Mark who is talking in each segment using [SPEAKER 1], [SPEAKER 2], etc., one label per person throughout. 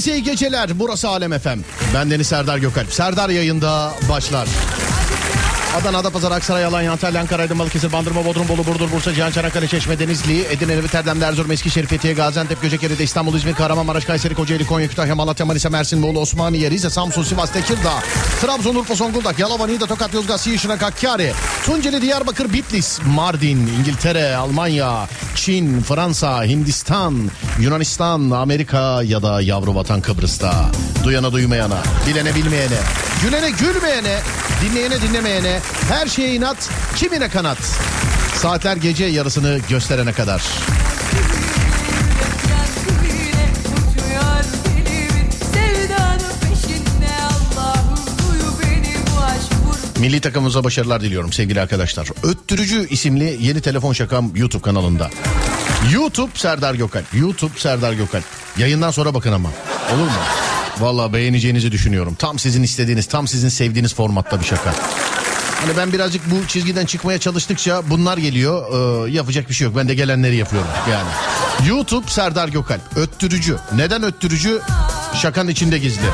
[SPEAKER 1] herkese iyi geceler. Burası Alem FM. Ben Deniz Serdar Gökalp. Serdar yayında başlar. Adana, Adapazarı, Aksaray, Alanya, Antalya, Ankara, Aydın, Balıkesir, Bandırma, Bodrum, Bolu, Burdur, Bursa, Cihan, Çanakkale, Çeşme, Denizli, Edirne, Terdemli, Erzurum, Eskişehir, Fethiye, Gaziantep, Göcekeri'de, İstanbul, İzmir, Kahramanmaraş, Kayseri, Kocaeli, Konya, Kütahya, Malatya, Manisa, Mersin, Bolu, Osmaniye, Rize, Samsun, Sivas, Tekirdağ, Trabzon, Urfa, Zonguldak, Yalova, Niğde, Tokat, Yozgat, Siyişinak, Hakkari, Tunceli, Diyarbakır, Bitlis, Mardin, İngiltere, Almanya, Çin, Fransa, Hindistan, Yunanistan, Amerika ya da yavru vatan Kıbrıs'ta. Duyana duymayana, bilene bilmeyene, gülene gülmeyene, dinleyene dinlemeyene, her şeye inat, kimine kanat. Saatler gece yarısını gösterene kadar. Milli takımımıza başarılar diliyorum sevgili arkadaşlar. Öttürücü isimli yeni telefon şakam YouTube kanalında. YouTube Serdar Gökalp. YouTube Serdar Gökalp. Yayından sonra bakın ama. Olur mu? Vallahi beğeneceğinizi düşünüyorum. Tam sizin istediğiniz, tam sizin sevdiğiniz formatta bir şaka. Hani ben birazcık bu çizgiden çıkmaya çalıştıkça bunlar geliyor. Ee, yapacak bir şey yok. Ben de gelenleri yapıyorum yani. YouTube Serdar Gökalp. Öttürücü. Neden öttürücü? Şakanın içinde gizli.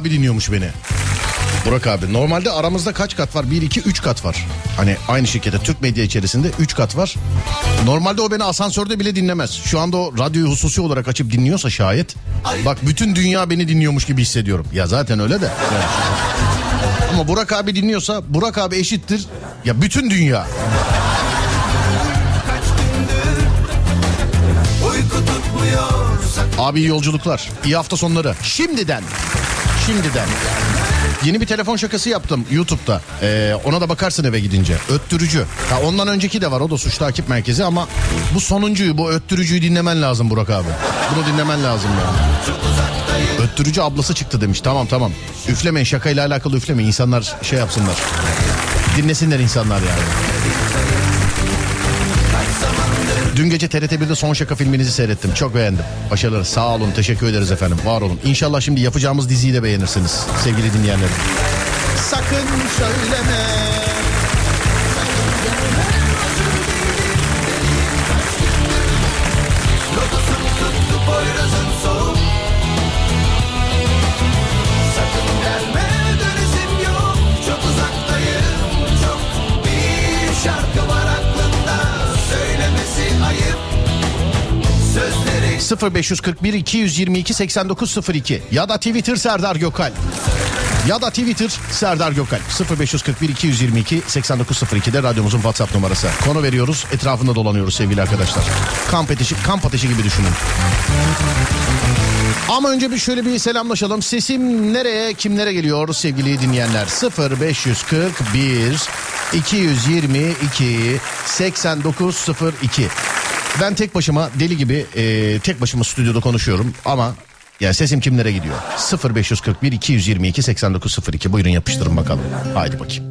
[SPEAKER 1] Abi dinliyormuş beni. Burak abi normalde aramızda kaç kat var? 1 2 3 kat var. Hani aynı şirkette Türk medya içerisinde 3 kat var. Normalde o beni asansörde bile dinlemez. Şu anda o radyoyu hususi olarak açıp dinliyorsa şayet. Bak bütün dünya beni dinliyormuş gibi hissediyorum. Ya zaten öyle de. Ama Burak abi dinliyorsa Burak abi eşittir. Ya bütün dünya. Abi yolculuklar. İyi hafta sonları. Şimdiden. Şimdiden. Yeni bir telefon şakası yaptım YouTube'da. Ee, ona da bakarsın eve gidince. Öttürücü. Ya ondan önceki de var o da suç takip merkezi ama bu sonuncuyu bu öttürücüyü dinlemen lazım Burak abi. Bunu dinlemen lazım ya. Öttürücü ablası çıktı demiş. Tamam tamam. Üflemeyin şakayla alakalı üflemeyin. İnsanlar şey yapsınlar. Dinlesinler insanlar yani. Dün gece TRT 1'de son şaka filminizi seyrettim. Çok beğendim. Başarılar. Sağ olun. Teşekkür ederiz efendim. Var olun. İnşallah şimdi yapacağımız diziyi de beğenirsiniz. Sevgili dinleyenlerim. Sakın söyleme.
[SPEAKER 2] Lodosum
[SPEAKER 1] 0541 222 8902 ya da Twitter Serdar Gökal. Ya da Twitter Serdar Gökal 0541 222 8902'de radyomuzun WhatsApp numarası. Konu veriyoruz etrafında dolanıyoruz sevgili arkadaşlar. Kamp ateşi, kamp ateşi gibi düşünün. Ama önce bir şöyle bir selamlaşalım. Sesim nereye kimlere geliyor sevgili dinleyenler? 0541 222 8902 Ben tek başıma deli gibi e, tek başıma stüdyoda konuşuyorum ama yani sesim kimlere gidiyor? 0541 222 8902 buyurun yapıştırın bakalım. Haydi bakayım.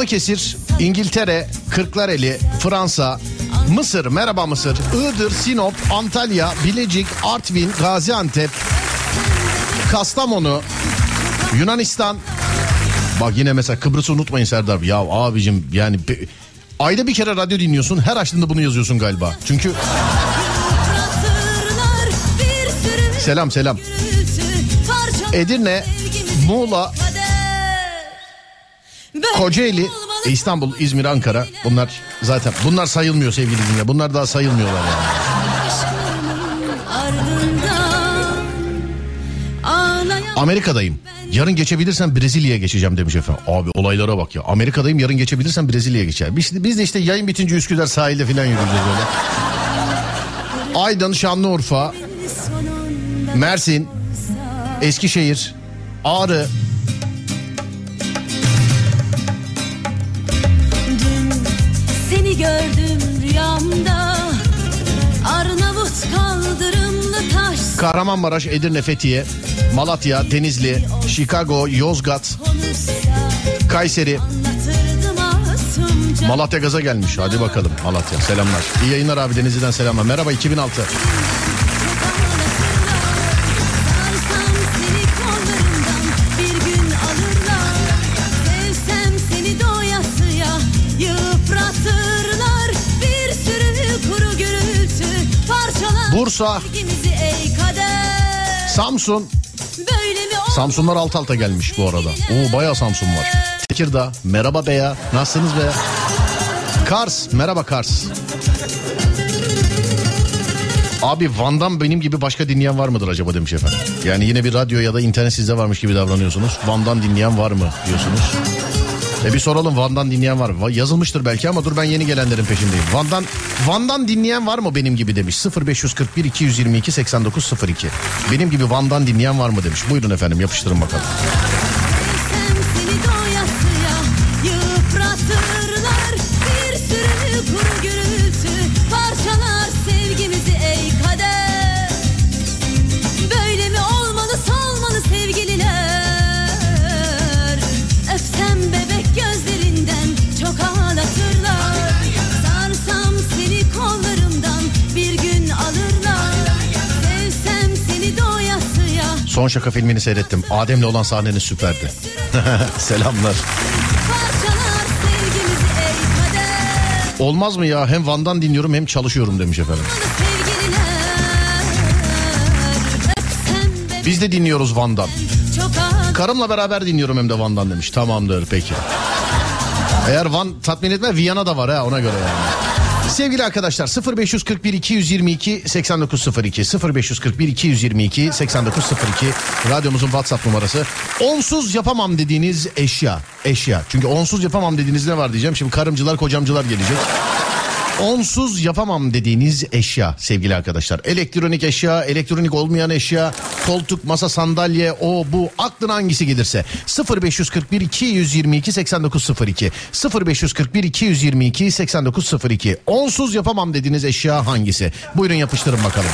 [SPEAKER 1] Balıkesir, İngiltere, Kırklareli, Fransa, Mısır, merhaba Mısır, Iğdır, Sinop, Antalya, Bilecik, Artvin, Gaziantep, Kastamonu, Yunanistan. Bak yine mesela Kıbrıs'ı unutmayın Serdar. Ya abicim yani be- ayda bir kere radyo dinliyorsun. Her açtığında bunu yazıyorsun galiba. Çünkü selam selam. Edirne, Muğla, Kocaeli, İstanbul, İzmir, Ankara. Bunlar zaten bunlar sayılmıyor sevgili dinleyenler. Bunlar daha sayılmıyorlar yani. Amerika'dayım. Yarın geçebilirsen Brezilya'ya geçeceğim demiş efendim. Abi olaylara bak ya. Amerika'dayım yarın geçebilirsen Brezilya'ya geçer. Biz, biz de işte yayın bitince Üsküdar sahilde falan yürüyeceğiz öyle. Aydın, Şanlıurfa, Mersin, Eskişehir, Ağrı,
[SPEAKER 3] gördüm rüyamda Arnavut kaldırımlı taş
[SPEAKER 1] Kahramanmaraş, Edirne, Fethiye, Malatya, Denizli, Chicago, Yozgat, Kayseri, Malatya gaza gelmiş. Hadi bakalım Malatya. Selamlar. İyi yayınlar abi Denizli'den selamlar. Merhaba 2006. Bursa, Samsun? Samsunlar alt alta gelmiş bu arada. Oo bayağı Samsun var. Tekirdağ, merhaba be ya. Nasılsınız be? Kars, merhaba Kars. Abi Van'dan benim gibi başka dinleyen var mıdır acaba demiş efendim. Yani yine bir radyo ya da internet sizde varmış gibi davranıyorsunuz. Van'dan dinleyen var mı diyorsunuz. E bir soralım Van'dan dinleyen var mı? Yazılmıştır belki ama dur ben yeni gelenlerin peşindeyim. Van'dan Van'dan dinleyen var mı benim gibi demiş. 0541 222 8902. Benim gibi Van'dan dinleyen var mı demiş. Buyurun efendim yapıştırın bakalım. Son şaka filmini seyrettim. Adem'le olan sahneniz süperdi. Selamlar. Olmaz mı ya? Hem Van'dan dinliyorum hem çalışıyorum demiş efendim. Biz de dinliyoruz Van'dan. Karımla beraber dinliyorum hem de Van'dan demiş. Tamamdır peki. Eğer Van tatmin etme Viyana da var ha ona göre yani. Sevgili arkadaşlar 0541 222 8902 0541 222 8902 radyomuzun WhatsApp numarası. Onsuz yapamam dediğiniz eşya. Eşya. Çünkü onsuz yapamam dediğiniz ne var diyeceğim. Şimdi karımcılar kocamcılar gelecek. Onsuz yapamam dediğiniz eşya sevgili arkadaşlar. Elektronik eşya, elektronik olmayan eşya, koltuk, masa, sandalye, o bu aklına hangisi gelirse 0541 222 8902 0541 222 8902 Onsuz yapamam dediğiniz eşya hangisi? Buyurun yapıştırın bakalım.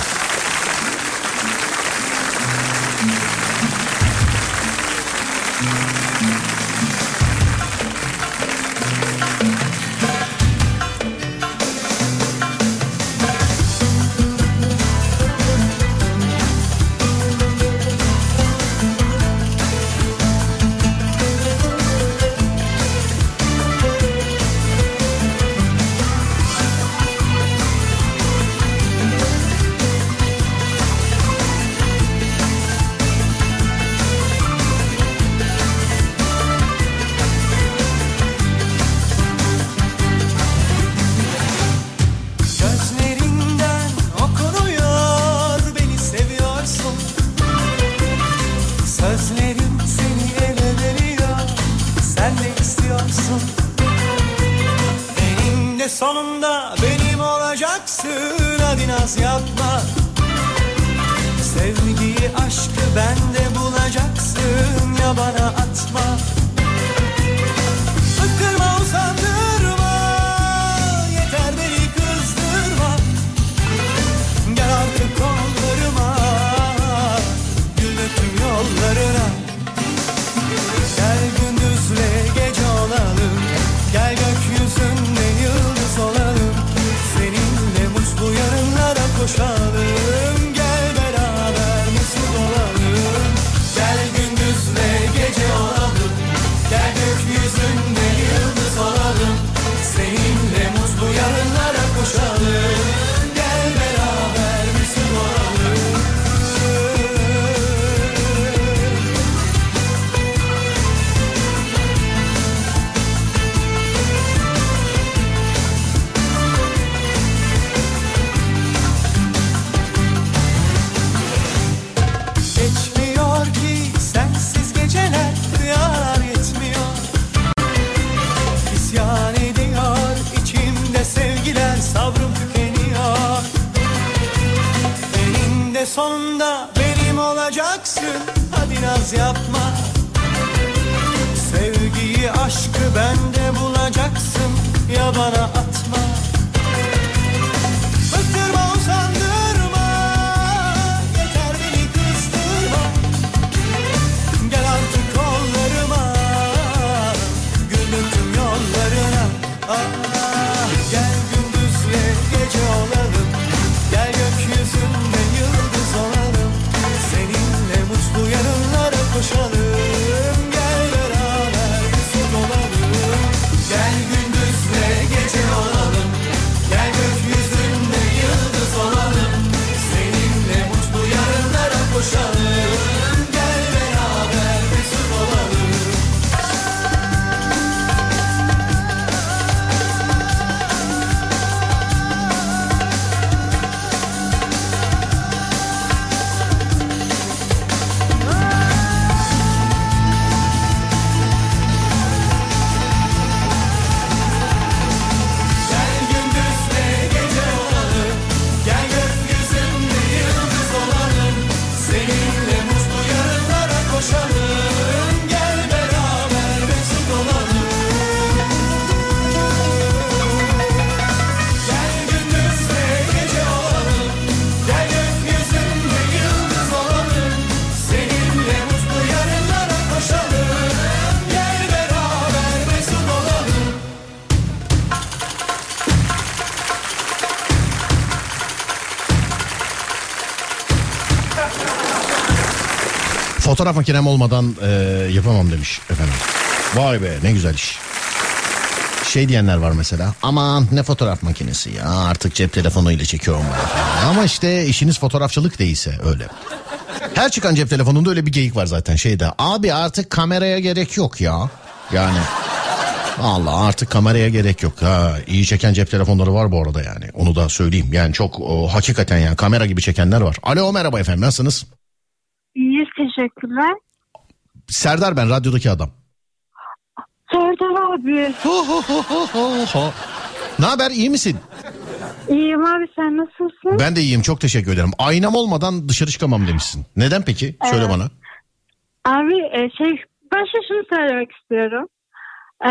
[SPEAKER 2] Sonunda benim olacaksın. Hadi naz yapma. Sevgiyi aşkı bende bulacaksın. Ya bana sonunda benim olacaksın. Hadi naz yapma
[SPEAKER 1] Fotoğraf makinem olmadan e, yapamam demiş efendim. Vay be ne güzel iş. Şey diyenler var mesela. Aman ne fotoğraf makinesi ya artık cep telefonuyla çekiyorum ben. Ama işte işiniz fotoğrafçılık değilse öyle. Her çıkan cep telefonunda öyle bir geyik var zaten şeyde. Abi artık kameraya gerek yok ya. Yani Allah artık kameraya gerek yok. Ha, iyi çeken cep telefonları var bu arada yani. Onu da söyleyeyim. Yani çok o, hakikaten yani kamera gibi çekenler var. Alo merhaba efendim nasılsınız?
[SPEAKER 4] Teşekkürler.
[SPEAKER 1] Serdar ben radyodaki adam.
[SPEAKER 4] Serdar abi.
[SPEAKER 1] Ne haber iyi misin?
[SPEAKER 4] İyiyim abi sen nasılsın?
[SPEAKER 1] Ben de iyiyim çok teşekkür ederim. Aynam olmadan dışarı çıkamam demişsin. Neden peki? Söyle
[SPEAKER 4] Evet.
[SPEAKER 1] bana.
[SPEAKER 4] Abi e, şey başta şunu söylemek istiyorum. E,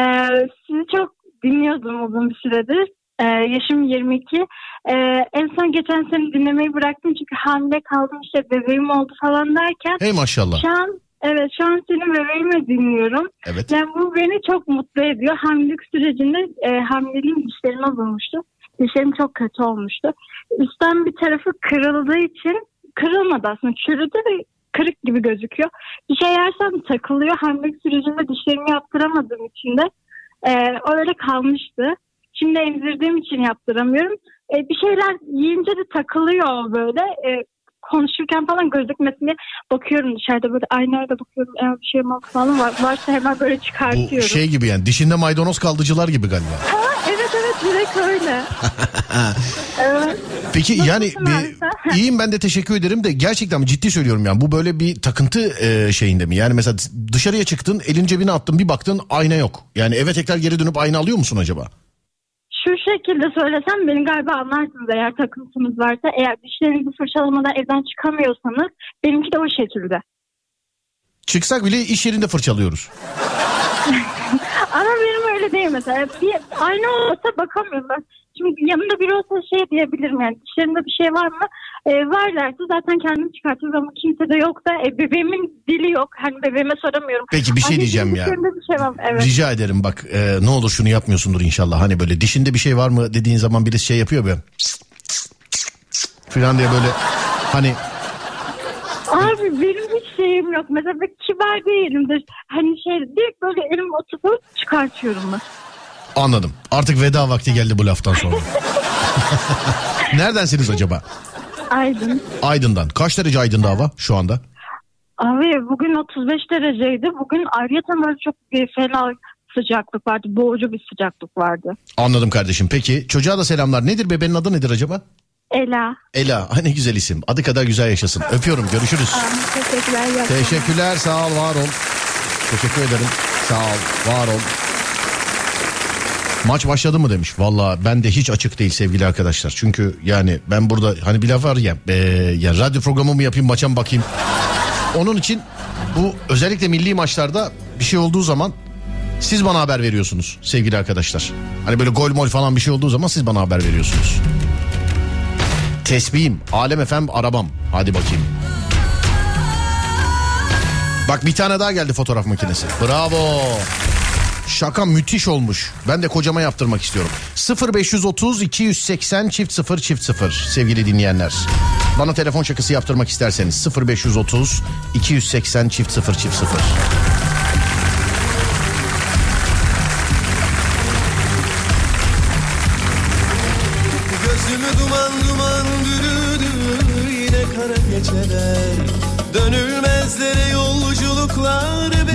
[SPEAKER 4] sizi çok dinliyordum uzun bir süredir. E, yaşım 22. E, en son geçen sene dinlemeyi bıraktım çünkü hamile kaldım işte bebeğim oldu falan derken.
[SPEAKER 1] Hey maşallah.
[SPEAKER 4] Şu an evet şu an senin bebeğimi dinliyorum.
[SPEAKER 1] Evet.
[SPEAKER 4] Yani bu beni çok mutlu ediyor. Hamilelik sürecinde e, hamileliğim dişlerime vurmuştu. Dişlerim çok kötü olmuştu. Üstten bir tarafı kırıldığı için kırılmadı aslında çürüdü ve kırık gibi gözüküyor. Bir şey yersem takılıyor. Hamilelik sürecinde dişlerimi yaptıramadığım için de e, öyle kalmıştı. Şimdi emzirdiğim için yaptıramıyorum. E, bir şeyler yiyince de takılıyor böyle. E, konuşurken falan gözükmesin diye bakıyorum dışarıda böyle aynaya bakıyorum eğer bir şey falan var, varsa hemen böyle
[SPEAKER 1] Bu
[SPEAKER 4] çıkartıyorum.
[SPEAKER 1] şey gibi yani dişinde maydanoz kaldıcılar gibi galiba.
[SPEAKER 4] Ha, evet evet direkt öyle. evet.
[SPEAKER 1] Peki yani
[SPEAKER 4] Nasılsın abi
[SPEAKER 1] bir, iyiyim ben de teşekkür ederim de gerçekten ciddi söylüyorum yani bu böyle bir takıntı e, şeyinde mi? Yani mesela dışarıya çıktın elin cebine attın bir baktın ayna yok. Yani eve tekrar geri dönüp ayna alıyor musun acaba?
[SPEAKER 4] Şu şekilde söylesem beni galiba anlarsınız eğer takıntınız varsa. Eğer dişlerinizi fırçalamadan evden çıkamıyorsanız benimki de o şekilde.
[SPEAKER 1] Çıksak bile iş yerinde fırçalıyoruz.
[SPEAKER 4] Ama benim öyle değil mesela. Bir ayna olsa bakamıyorum ben. Şimdi yanımda biri olsa şey diyebilirim yani dişlerimde bir şey var mı? Ee, var derse zaten kendim çıkartırım ama kimse de yoksa e, bebeğimin dili yok. Hani bebeğime soramıyorum.
[SPEAKER 1] Peki bir şey
[SPEAKER 4] Anneciğim,
[SPEAKER 1] diyeceğim ya.
[SPEAKER 4] bir şey var? Evet.
[SPEAKER 1] Rica ederim bak e, ne olur şunu yapmıyorsundur inşallah. Hani böyle dişinde bir şey var mı dediğin zaman birisi şey yapıyor böyle. Filan diye böyle hani
[SPEAKER 4] Abi benim hiç şeyim yok. Mesela ben kibar değilimdir. Hani şey direkt böyle elim oturup çıkartıyorum ben.
[SPEAKER 1] anladım. Artık veda vakti geldi bu laftan sonra. Neredensiniz acaba?
[SPEAKER 4] Aydın.
[SPEAKER 1] Aydın'dan. Kaç derece Aydın'da hava şu anda?
[SPEAKER 4] Abi bugün 35 dereceydi. Bugün ayrıca böyle çok bir fena sıcaklık vardı. Boğucu bir sıcaklık vardı.
[SPEAKER 1] Anladım kardeşim. Peki çocuğa da selamlar. Nedir bebeğin adı nedir acaba?
[SPEAKER 4] Ela.
[SPEAKER 1] Ela. Ay ne güzel isim. Adı kadar güzel yaşasın. Öpüyorum. Görüşürüz.
[SPEAKER 4] Aa, teşekkürler. akşamlar.
[SPEAKER 1] Teşekkürler. Sağ ol. Var ol. Teşekkür ederim. Sağ ol. Var ol. Maç başladı mı demiş. Valla ben de hiç açık değil sevgili arkadaşlar. Çünkü yani ben burada hani bir laf var ya. E, ya radyo programı mı yapayım maça mı bakayım. Onun için bu özellikle milli maçlarda bir şey olduğu zaman siz bana haber veriyorsunuz sevgili arkadaşlar. Hani böyle gol mol falan bir şey olduğu zaman siz bana haber veriyorsunuz. Tesbihim, Alem efem arabam. Hadi bakayım. Bak bir tane daha geldi fotoğraf makinesi. Bravo. Şaka müthiş olmuş. Ben de kocama yaptırmak istiyorum. 0530 280 çift 0 çift 0 sevgili dinleyenler. Bana telefon şakası yaptırmak isterseniz 0530 280 çift 0 çift 0.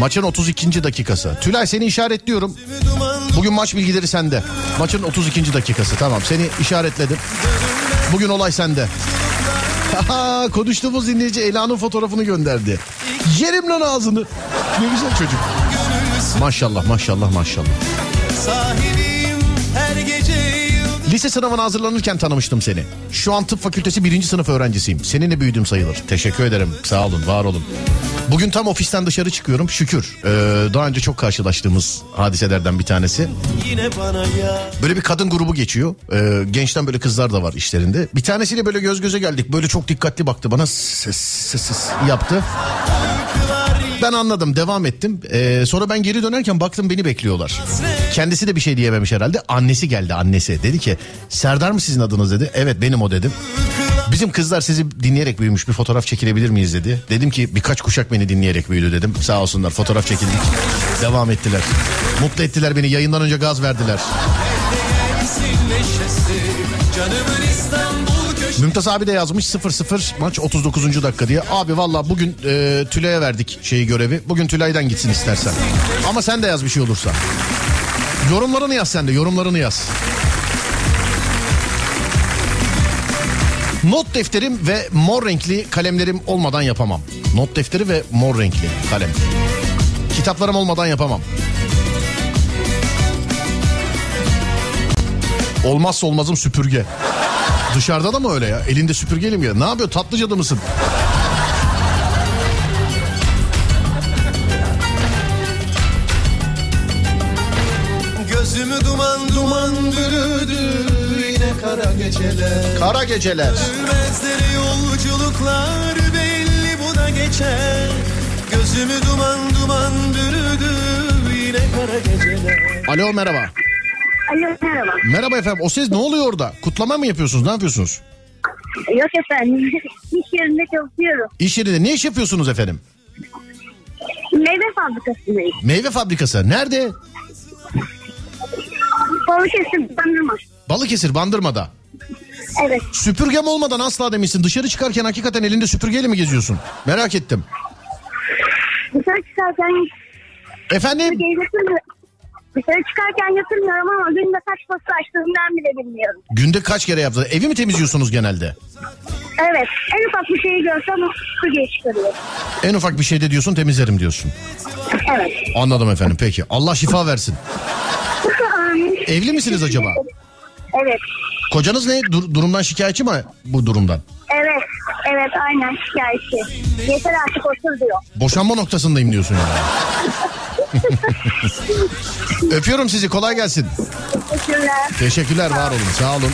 [SPEAKER 1] Maçın 32. dakikası. Tülay seni işaretliyorum. Bugün maç bilgileri sende. Maçın 32. dakikası. Tamam seni işaretledim. Bugün olay sende. Konuştuğumuz dinleyici Ela'nın fotoğrafını gönderdi. Yerim lan ağzını. Ne güzel çocuk. Maşallah maşallah maşallah.
[SPEAKER 2] yıldız
[SPEAKER 1] Lise sınavına hazırlanırken tanımıştım seni. Şu an tıp fakültesi birinci sınıf öğrencisiyim. Seninle büyüdüm sayılır. Teşekkür ederim. Sağ olun, var olun. Bugün tam ofisten dışarı çıkıyorum. Şükür. Ee, daha önce çok karşılaştığımız hadiselerden bir tanesi. Böyle bir kadın grubu geçiyor. Ee, gençten böyle kızlar da var işlerinde. Bir tanesiyle böyle göz göze geldik. Böyle çok dikkatli baktı bana. Ses, ses, ses yaptı. Ben anladım devam ettim. Ee, sonra ben geri dönerken baktım beni bekliyorlar. Kendisi de bir şey diyememiş herhalde. Annesi geldi annesi. Dedi ki Serdar mı sizin adınız dedi. Evet benim o dedim. Bizim kızlar sizi dinleyerek büyümüş bir fotoğraf çekilebilir miyiz dedi. Dedim ki birkaç kuşak beni dinleyerek büyüdü dedim. Sağ olsunlar fotoğraf çekildik. Devam ettiler. Mutlu ettiler beni yayından önce gaz verdiler.
[SPEAKER 2] Canımın
[SPEAKER 1] Mümtaz abi de yazmış 0-0 maç 39. dakika diye. Abi valla bugün e, Tülay'a verdik şeyi görevi. Bugün Tülay'dan gitsin istersen. Ama sen de yaz bir şey olursa. Yorumlarını yaz sen de yorumlarını yaz. Not defterim ve mor renkli kalemlerim olmadan yapamam. Not defteri ve mor renkli kalem. Kitaplarım olmadan yapamam. Olmazsa olmazım süpürge. Dışarıda da mı öyle ya? Elinde süpürgeyle mi ya? Ne yapıyor? Tatlı cadı mısın?
[SPEAKER 2] Gözümü duman duman bürüdü Yine kara geceler
[SPEAKER 1] Kara geceler.
[SPEAKER 2] Sürmezleri yolculuklar belli bu da geçer Gözümü duman duman bürüdü Yine kara geceler
[SPEAKER 1] Alo merhaba.
[SPEAKER 4] Alo merhaba.
[SPEAKER 1] Merhaba efendim. O ses ne oluyor orada? Kutlama mı yapıyorsunuz? Ne yapıyorsunuz?
[SPEAKER 4] Yok efendim. İş yerinde çalışıyorum.
[SPEAKER 1] İş yerinde ne iş yapıyorsunuz efendim?
[SPEAKER 4] Meyve fabrikasındayım.
[SPEAKER 1] Meyve fabrikası. Nerede?
[SPEAKER 4] Balıkesir bandırma.
[SPEAKER 1] Balıkesir, Bandırma'da.
[SPEAKER 4] Evet.
[SPEAKER 1] Süpürgem olmadan asla demişsin. Dışarı çıkarken hakikaten elinde süpürgeyle mi geziyorsun? Merak ettim.
[SPEAKER 4] Dışarı çıkarken
[SPEAKER 1] Efendim?
[SPEAKER 4] götürmüyorum. Dışarı çıkarken götürmüyorum ama günde kaç posta açtığımdan bile bilmiyorum.
[SPEAKER 1] Günde kaç kere yaptınız? Evi mi temizliyorsunuz genelde?
[SPEAKER 4] Evet. En ufak bir şeyi görsem o süpürgeyi çıkarıyorum.
[SPEAKER 1] En ufak bir şeyde diyorsun temizlerim diyorsun.
[SPEAKER 4] Evet.
[SPEAKER 1] Anladım efendim peki. Allah şifa versin. Evli misiniz acaba?
[SPEAKER 4] Evet.
[SPEAKER 1] Kocanız ne? Dur- durumdan şikayetçi mi bu durumdan?
[SPEAKER 4] Evet. Evet aynen şikayetçi. Yeter artık otur diyor.
[SPEAKER 1] Boşanma noktasındayım diyorsun yani. Öpüyorum sizi kolay gelsin.
[SPEAKER 4] Teşekkürler.
[SPEAKER 1] Teşekkürler var olun sağ olun.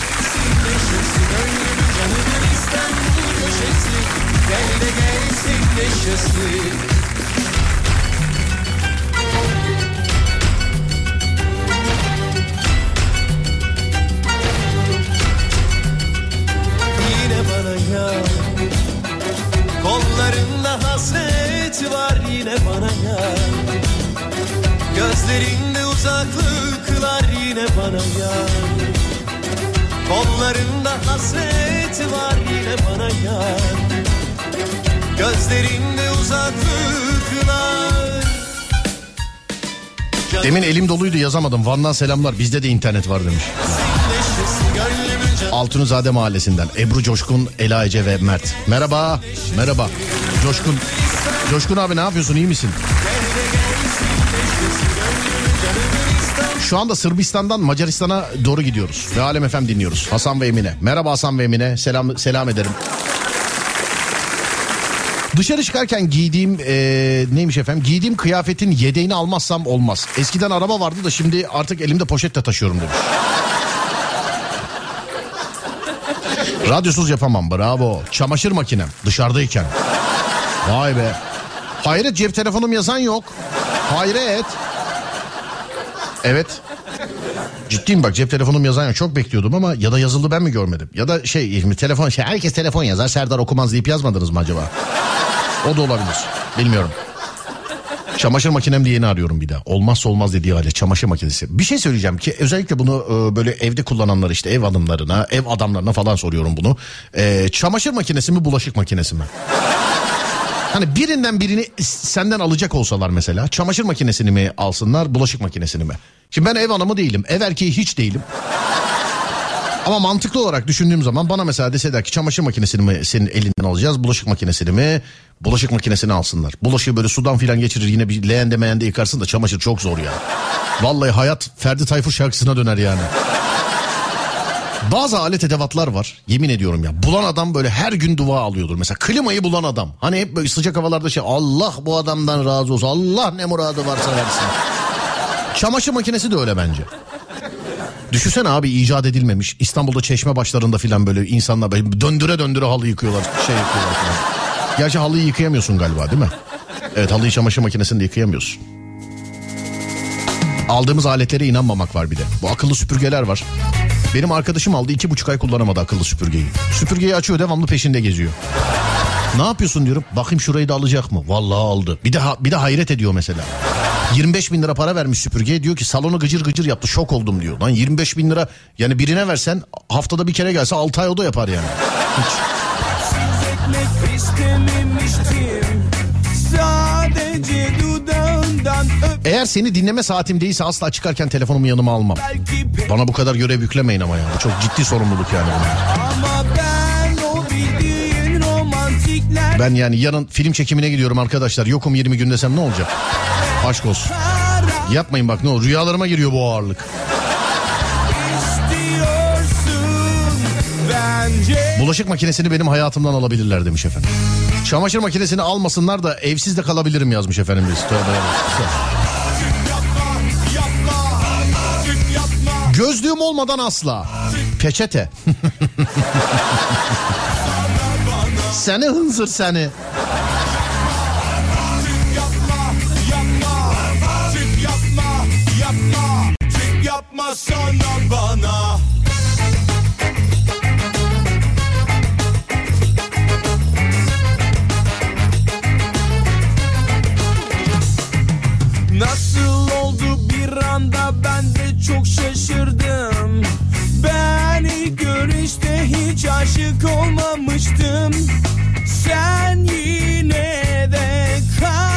[SPEAKER 2] Yine bana ya Kollarında hasret var yine bana ya Gözlerinde uzaklıklar yine bana ya Kollarında hasret var yine bana ya Gözlerinde uzaklıklar
[SPEAKER 1] Demin elim doluydu yazamadım. Van'dan selamlar bizde de internet var demiş. Altunizade Mahallesi'nden Ebru Coşkun, Ela Ece ve Mert. Merhaba. Merhaba. Coşkun. Coşkun abi ne yapıyorsun iyi misin? Şu anda Sırbistan'dan Macaristan'a doğru gidiyoruz. Ve Alem FM dinliyoruz. Hasan ve Emine. Merhaba Hasan ve Emine. Selam selam ederim. Dışarı çıkarken giydiğim eee, neymiş efendim? Giydiğim kıyafetin yedeğini almazsam olmaz. Eskiden araba vardı da şimdi artık elimde poşetle taşıyorum demiş. Radyosuz yapamam bravo. Çamaşır makinem dışarıdayken. Vay be. Hayret cep telefonum yazan yok. Hayret. Evet. Ciddiyim bak cep telefonum yazan yok. Çok bekliyordum ama ya da yazıldı ben mi görmedim? Ya da şey telefon şey herkes telefon yazar Serdar okumaz deyip yazmadınız mı acaba? O da olabilir. Bilmiyorum. Çamaşır makinem diye yeni arıyorum bir daha. Olmazsa olmaz dediği hale çamaşır makinesi. Bir şey söyleyeceğim ki özellikle bunu e, böyle evde kullananlar işte ev hanımlarına, ev adamlarına falan soruyorum bunu. E, çamaşır makinesi mi bulaşık makinesi mi? Hani birinden birini senden alacak olsalar mesela çamaşır makinesini mi alsınlar bulaşık makinesini mi? Şimdi ben ev hanımı değilim ev erkeği hiç değilim. Ama mantıklı olarak düşündüğüm zaman bana mesela deseler ki çamaşır makinesini mi senin elinden alacağız bulaşık makinesini mi? Bulaşık makinesini alsınlar. Bulaşığı böyle sudan filan geçirir yine bir leğende meğende yıkarsın da çamaşır çok zor ya. Vallahi hayat Ferdi Tayfur şarkısına döner yani. Bazı alet edevatlar var yemin ediyorum ya. Bulan adam böyle her gün dua alıyordur. Mesela klimayı bulan adam. Hani hep böyle sıcak havalarda şey Allah bu adamdan razı olsun. Allah ne muradı varsa versin. Çamaşır makinesi de öyle bence. Düşünsene abi icat edilmemiş. İstanbul'da çeşme başlarında filan böyle insanlar böyle döndüre döndüre halı yıkıyorlar. Şey yıkıyorlar filan. Gerçi halıyı yıkayamıyorsun galiba değil mi? Evet halıyı çamaşır makinesinde yıkayamıyorsun. Aldığımız aletlere inanmamak var bir de. Bu akıllı süpürgeler var. Benim arkadaşım aldı iki buçuk ay kullanamadı akıllı süpürgeyi. Süpürgeyi açıyor devamlı peşinde geziyor. Ne yapıyorsun diyorum. Bakayım şurayı da alacak mı? Vallahi aldı. Bir de bir de hayret ediyor mesela. 25 bin lira para vermiş süpürgeye diyor ki salonu gıcır gıcır yaptı şok oldum diyor. Lan 25 bin lira yani birine versen haftada bir kere gelse 6 ay o da yapar yani. Hiç. Eğer seni dinleme saatim değilse asla çıkarken telefonumu yanıma almam. Bana bu kadar görev yüklemeyin ama yani. Çok ciddi sorumluluk yani.
[SPEAKER 5] ben
[SPEAKER 1] Ben yani yarın film çekimine gidiyorum arkadaşlar. Yokum 20 gün desem ne olacak? Aşk olsun. Yapmayın bak ne olur. Rüyalarıma giriyor bu ağırlık. Bulaşık makinesini benim hayatımdan alabilirler demiş efendim. Çamaşır makinesini almasınlar da evsiz de kalabilirim yazmış efendim biz. Tövbe Gözlüğüm olmadan asla. Peçete. seni hınzır seni.
[SPEAKER 5] Yapma sana bana çok şaşırdım. Ben ilk görüşte hiç aşık olmamıştım. Sen yine de karar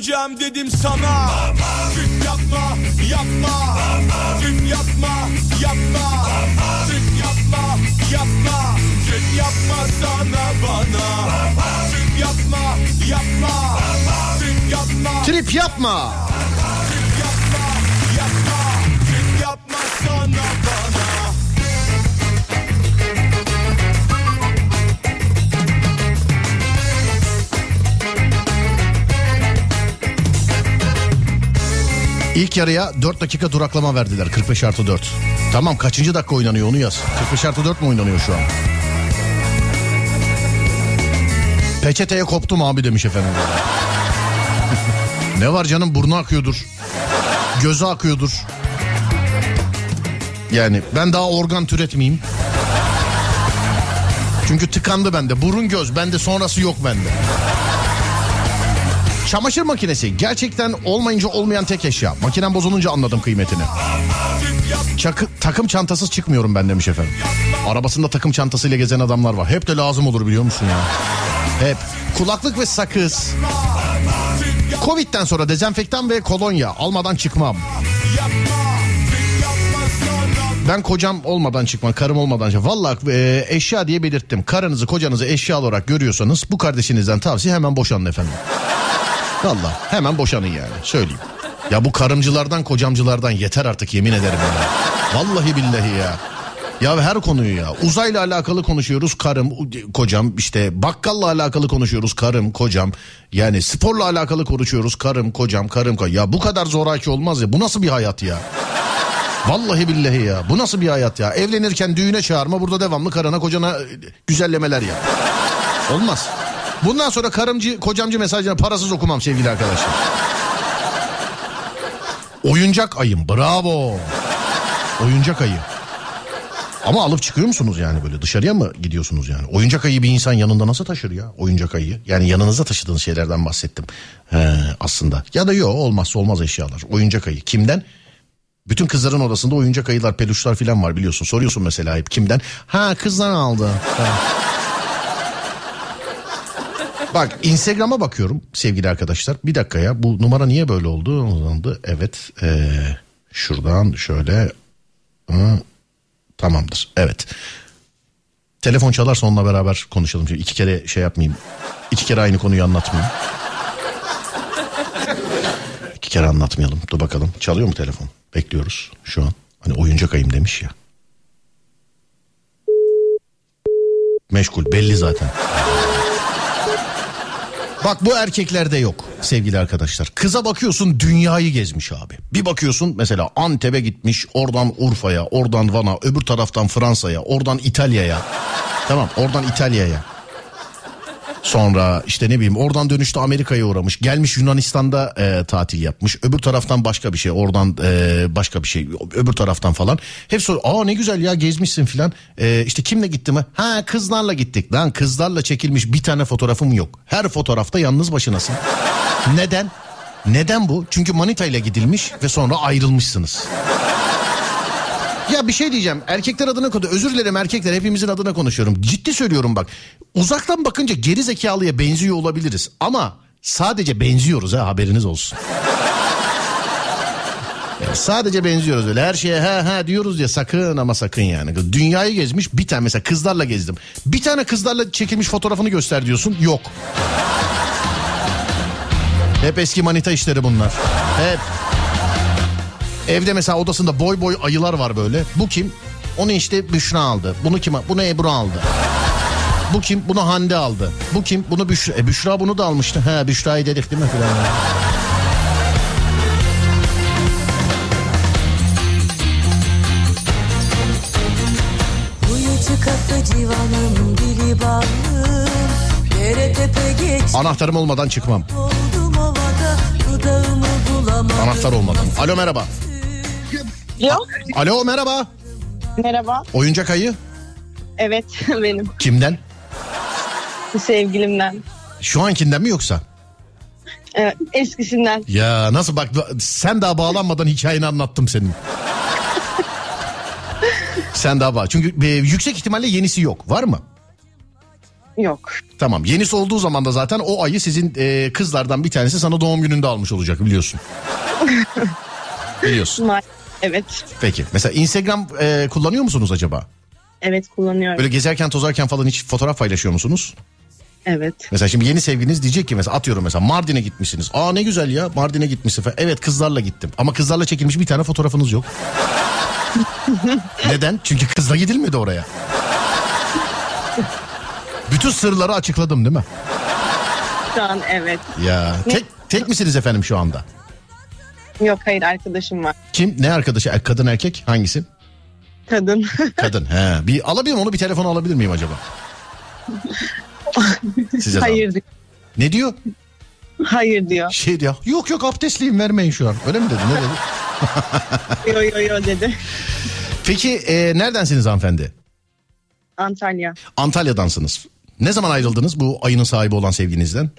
[SPEAKER 5] Öpeceğim dedim sana. Trip yapma yapma. Trip yapma yapma. Trip yapma yapma. Trip yapma sana bana. Trip yapma yapma. Trip yapma.
[SPEAKER 1] Trip yapma. İlk yarıya 4 dakika duraklama verdiler 45 artı 4. Tamam kaçıncı dakika oynanıyor onu yaz. 45 artı 4 mu oynanıyor şu an? Peçeteye koptum abi demiş efendim. ne var canım burnu akıyordur. Gözü akıyordur. Yani ben daha organ türetmeyeyim. Çünkü tıkandı bende. Burun göz bende sonrası yok bende. Çamaşır makinesi gerçekten olmayınca olmayan tek eşya. Makinem bozulunca anladım kıymetini. Çakı, takım çantasız çıkmıyorum ben demiş efendim. Arabasında takım çantasıyla gezen adamlar var. Hep de lazım olur biliyor musun ya? Hep. Kulaklık ve sakız. Covid'den sonra dezenfektan ve kolonya almadan çıkmam. Ben kocam olmadan çıkmam, karım olmadan çıkmam. Valla e, eşya diye belirttim. Karınızı, kocanızı eşya olarak görüyorsanız bu kardeşinizden tavsiye hemen boşanın efendim. Valla hemen boşanın yani söyleyeyim. Ya bu karımcılardan kocamcılardan yeter artık yemin ederim ya. Vallahi billahi ya. Ya her konuyu ya. Uzayla alakalı konuşuyoruz karım, kocam. işte bakkalla alakalı konuşuyoruz karım, kocam. Yani sporla alakalı konuşuyoruz karım, kocam, karım, kocam. Ya bu kadar zoraki olmaz ya. Bu nasıl bir hayat ya? Vallahi billahi ya. Bu nasıl bir hayat ya? Evlenirken düğüne çağırma burada devamlı karına kocana e, güzellemeler ya. Olmaz. Bundan sonra karımcı kocamcı mesajlarını parasız okumam sevgili arkadaşlar. Oyuncak ayım bravo. Oyuncak ayı. Ama alıp çıkıyor musunuz yani böyle dışarıya mı gidiyorsunuz yani? Oyuncak ayı bir insan yanında nasıl taşır ya oyuncak ayı? Yani yanınızda taşıdığınız şeylerden bahsettim He, aslında. Ya da yok olmazsa olmaz eşyalar. Oyuncak ayı kimden? Bütün kızların odasında oyuncak ayılar, peluşlar falan var biliyorsun. Soruyorsun mesela hep kimden? Ha kızdan aldı. Ha. Bak Instagram'a bakıyorum sevgili arkadaşlar. Bir dakika ya bu numara niye böyle oldu? Evet. ee, şuradan şöyle. Hı, tamamdır. Evet. Telefon çalarsa onunla beraber konuşalım. Şimdi iki kere şey yapmayayım. İki kere aynı konuyu anlatmayayım. İki kere anlatmayalım. Dur bakalım. Çalıyor mu telefon? Bekliyoruz şu an. Hani oyuncak ayım demiş ya. Meşgul belli zaten. Bak bu erkeklerde yok sevgili arkadaşlar. Kıza bakıyorsun dünyayı gezmiş abi. Bir bakıyorsun mesela Antep'e gitmiş, oradan Urfa'ya, oradan Van'a, öbür taraftan Fransa'ya, oradan İtalya'ya. Tamam, oradan İtalya'ya. Sonra işte ne bileyim oradan dönüşte Amerika'ya uğramış. Gelmiş Yunanistan'da e, tatil yapmış. Öbür taraftan başka bir şey. Oradan e, başka bir şey. Öbür taraftan falan. Hep soruyor. Aa ne güzel ya gezmişsin filan. E, işte kimle gitti mi? Ha kızlarla gittik. Lan kızlarla çekilmiş bir tane fotoğrafım yok. Her fotoğrafta yalnız başınasın. Neden? Neden bu? Çünkü manita ile gidilmiş ve sonra ayrılmışsınız. Ya bir şey diyeceğim. Erkekler adına konu. Özür dilerim erkekler hepimizin adına konuşuyorum. Ciddi söylüyorum bak. Uzaktan bakınca geri zekalıya benziyor olabiliriz. Ama sadece benziyoruz ha haberiniz olsun. Sadece benziyoruz öyle her şeye he he diyoruz ya sakın ama sakın yani. Dünyayı gezmiş bir tane mesela kızlarla gezdim. Bir tane kızlarla çekilmiş fotoğrafını göster diyorsun yok. Hep eski manita işleri bunlar. Hep. Evde mesela odasında boy boy ayılar var böyle. Bu kim? Onu işte Büşra aldı. Bunu kim? Bunu Ebru aldı. Bu kim? Bunu Hande aldı. Bu kim? Bunu Büşra. E Büşra bunu da almıştı. He Büşra'yı dedik değil mi?
[SPEAKER 6] Geç
[SPEAKER 1] Anahtarım olmadan çıkmam. Anahtar olmadan. Alo merhaba.
[SPEAKER 7] Yok.
[SPEAKER 1] Alo merhaba.
[SPEAKER 7] Merhaba.
[SPEAKER 1] Oyuncak ayı
[SPEAKER 7] Evet benim
[SPEAKER 1] kimden?
[SPEAKER 7] sevgilimden.
[SPEAKER 1] Şu ankinden mi yoksa?
[SPEAKER 7] Evet, eskisinden.
[SPEAKER 1] Ya nasıl bak sen daha bağlanmadan hikayeni anlattım senin. sen daha bağ. Çünkü e, yüksek ihtimalle yenisi yok. Var mı?
[SPEAKER 7] Yok.
[SPEAKER 1] Tamam. Yenisi olduğu zaman da zaten o ayı sizin e, kızlardan bir tanesi sana doğum gününde almış olacak biliyorsun. biliyorsun.
[SPEAKER 7] Ma- Evet.
[SPEAKER 1] Peki. Mesela Instagram e, kullanıyor musunuz acaba?
[SPEAKER 7] Evet kullanıyorum.
[SPEAKER 1] Böyle gezerken tozarken falan hiç fotoğraf paylaşıyor musunuz?
[SPEAKER 7] Evet.
[SPEAKER 1] Mesela şimdi yeni sevgiliniz diyecek ki mesela atıyorum mesela Mardin'e gitmişsiniz. Aa ne güzel ya Mardin'e gitmişsin falan. Evet kızlarla gittim. Ama kızlarla çekilmiş bir tane fotoğrafınız yok. Neden? Çünkü kızla gidilmedi oraya. Bütün sırları açıkladım değil mi?
[SPEAKER 7] Şu an evet.
[SPEAKER 1] Ya tek tek misiniz efendim şu anda?
[SPEAKER 7] Yok hayır arkadaşım var.
[SPEAKER 1] Kim? Ne arkadaşı? Er- Kadın erkek? Hangisi?
[SPEAKER 7] Kadın.
[SPEAKER 1] Kadın. He. Bir alabilir miyim onu bir telefon alabilir miyim acaba? Size zahmet.
[SPEAKER 7] hayır diyor.
[SPEAKER 1] Ne diyor?
[SPEAKER 7] Hayır diyor.
[SPEAKER 1] Şey diyor. Yok yok abdestliyim vermeyin şu an. Öyle mi dedi? Ne dedi?
[SPEAKER 7] Yo yo yo dedi.
[SPEAKER 1] Peki e, neredensiniz hanımefendi?
[SPEAKER 7] Antalya.
[SPEAKER 1] Antalya'dansınız. Ne zaman ayrıldınız bu ayının sahibi olan sevginizden?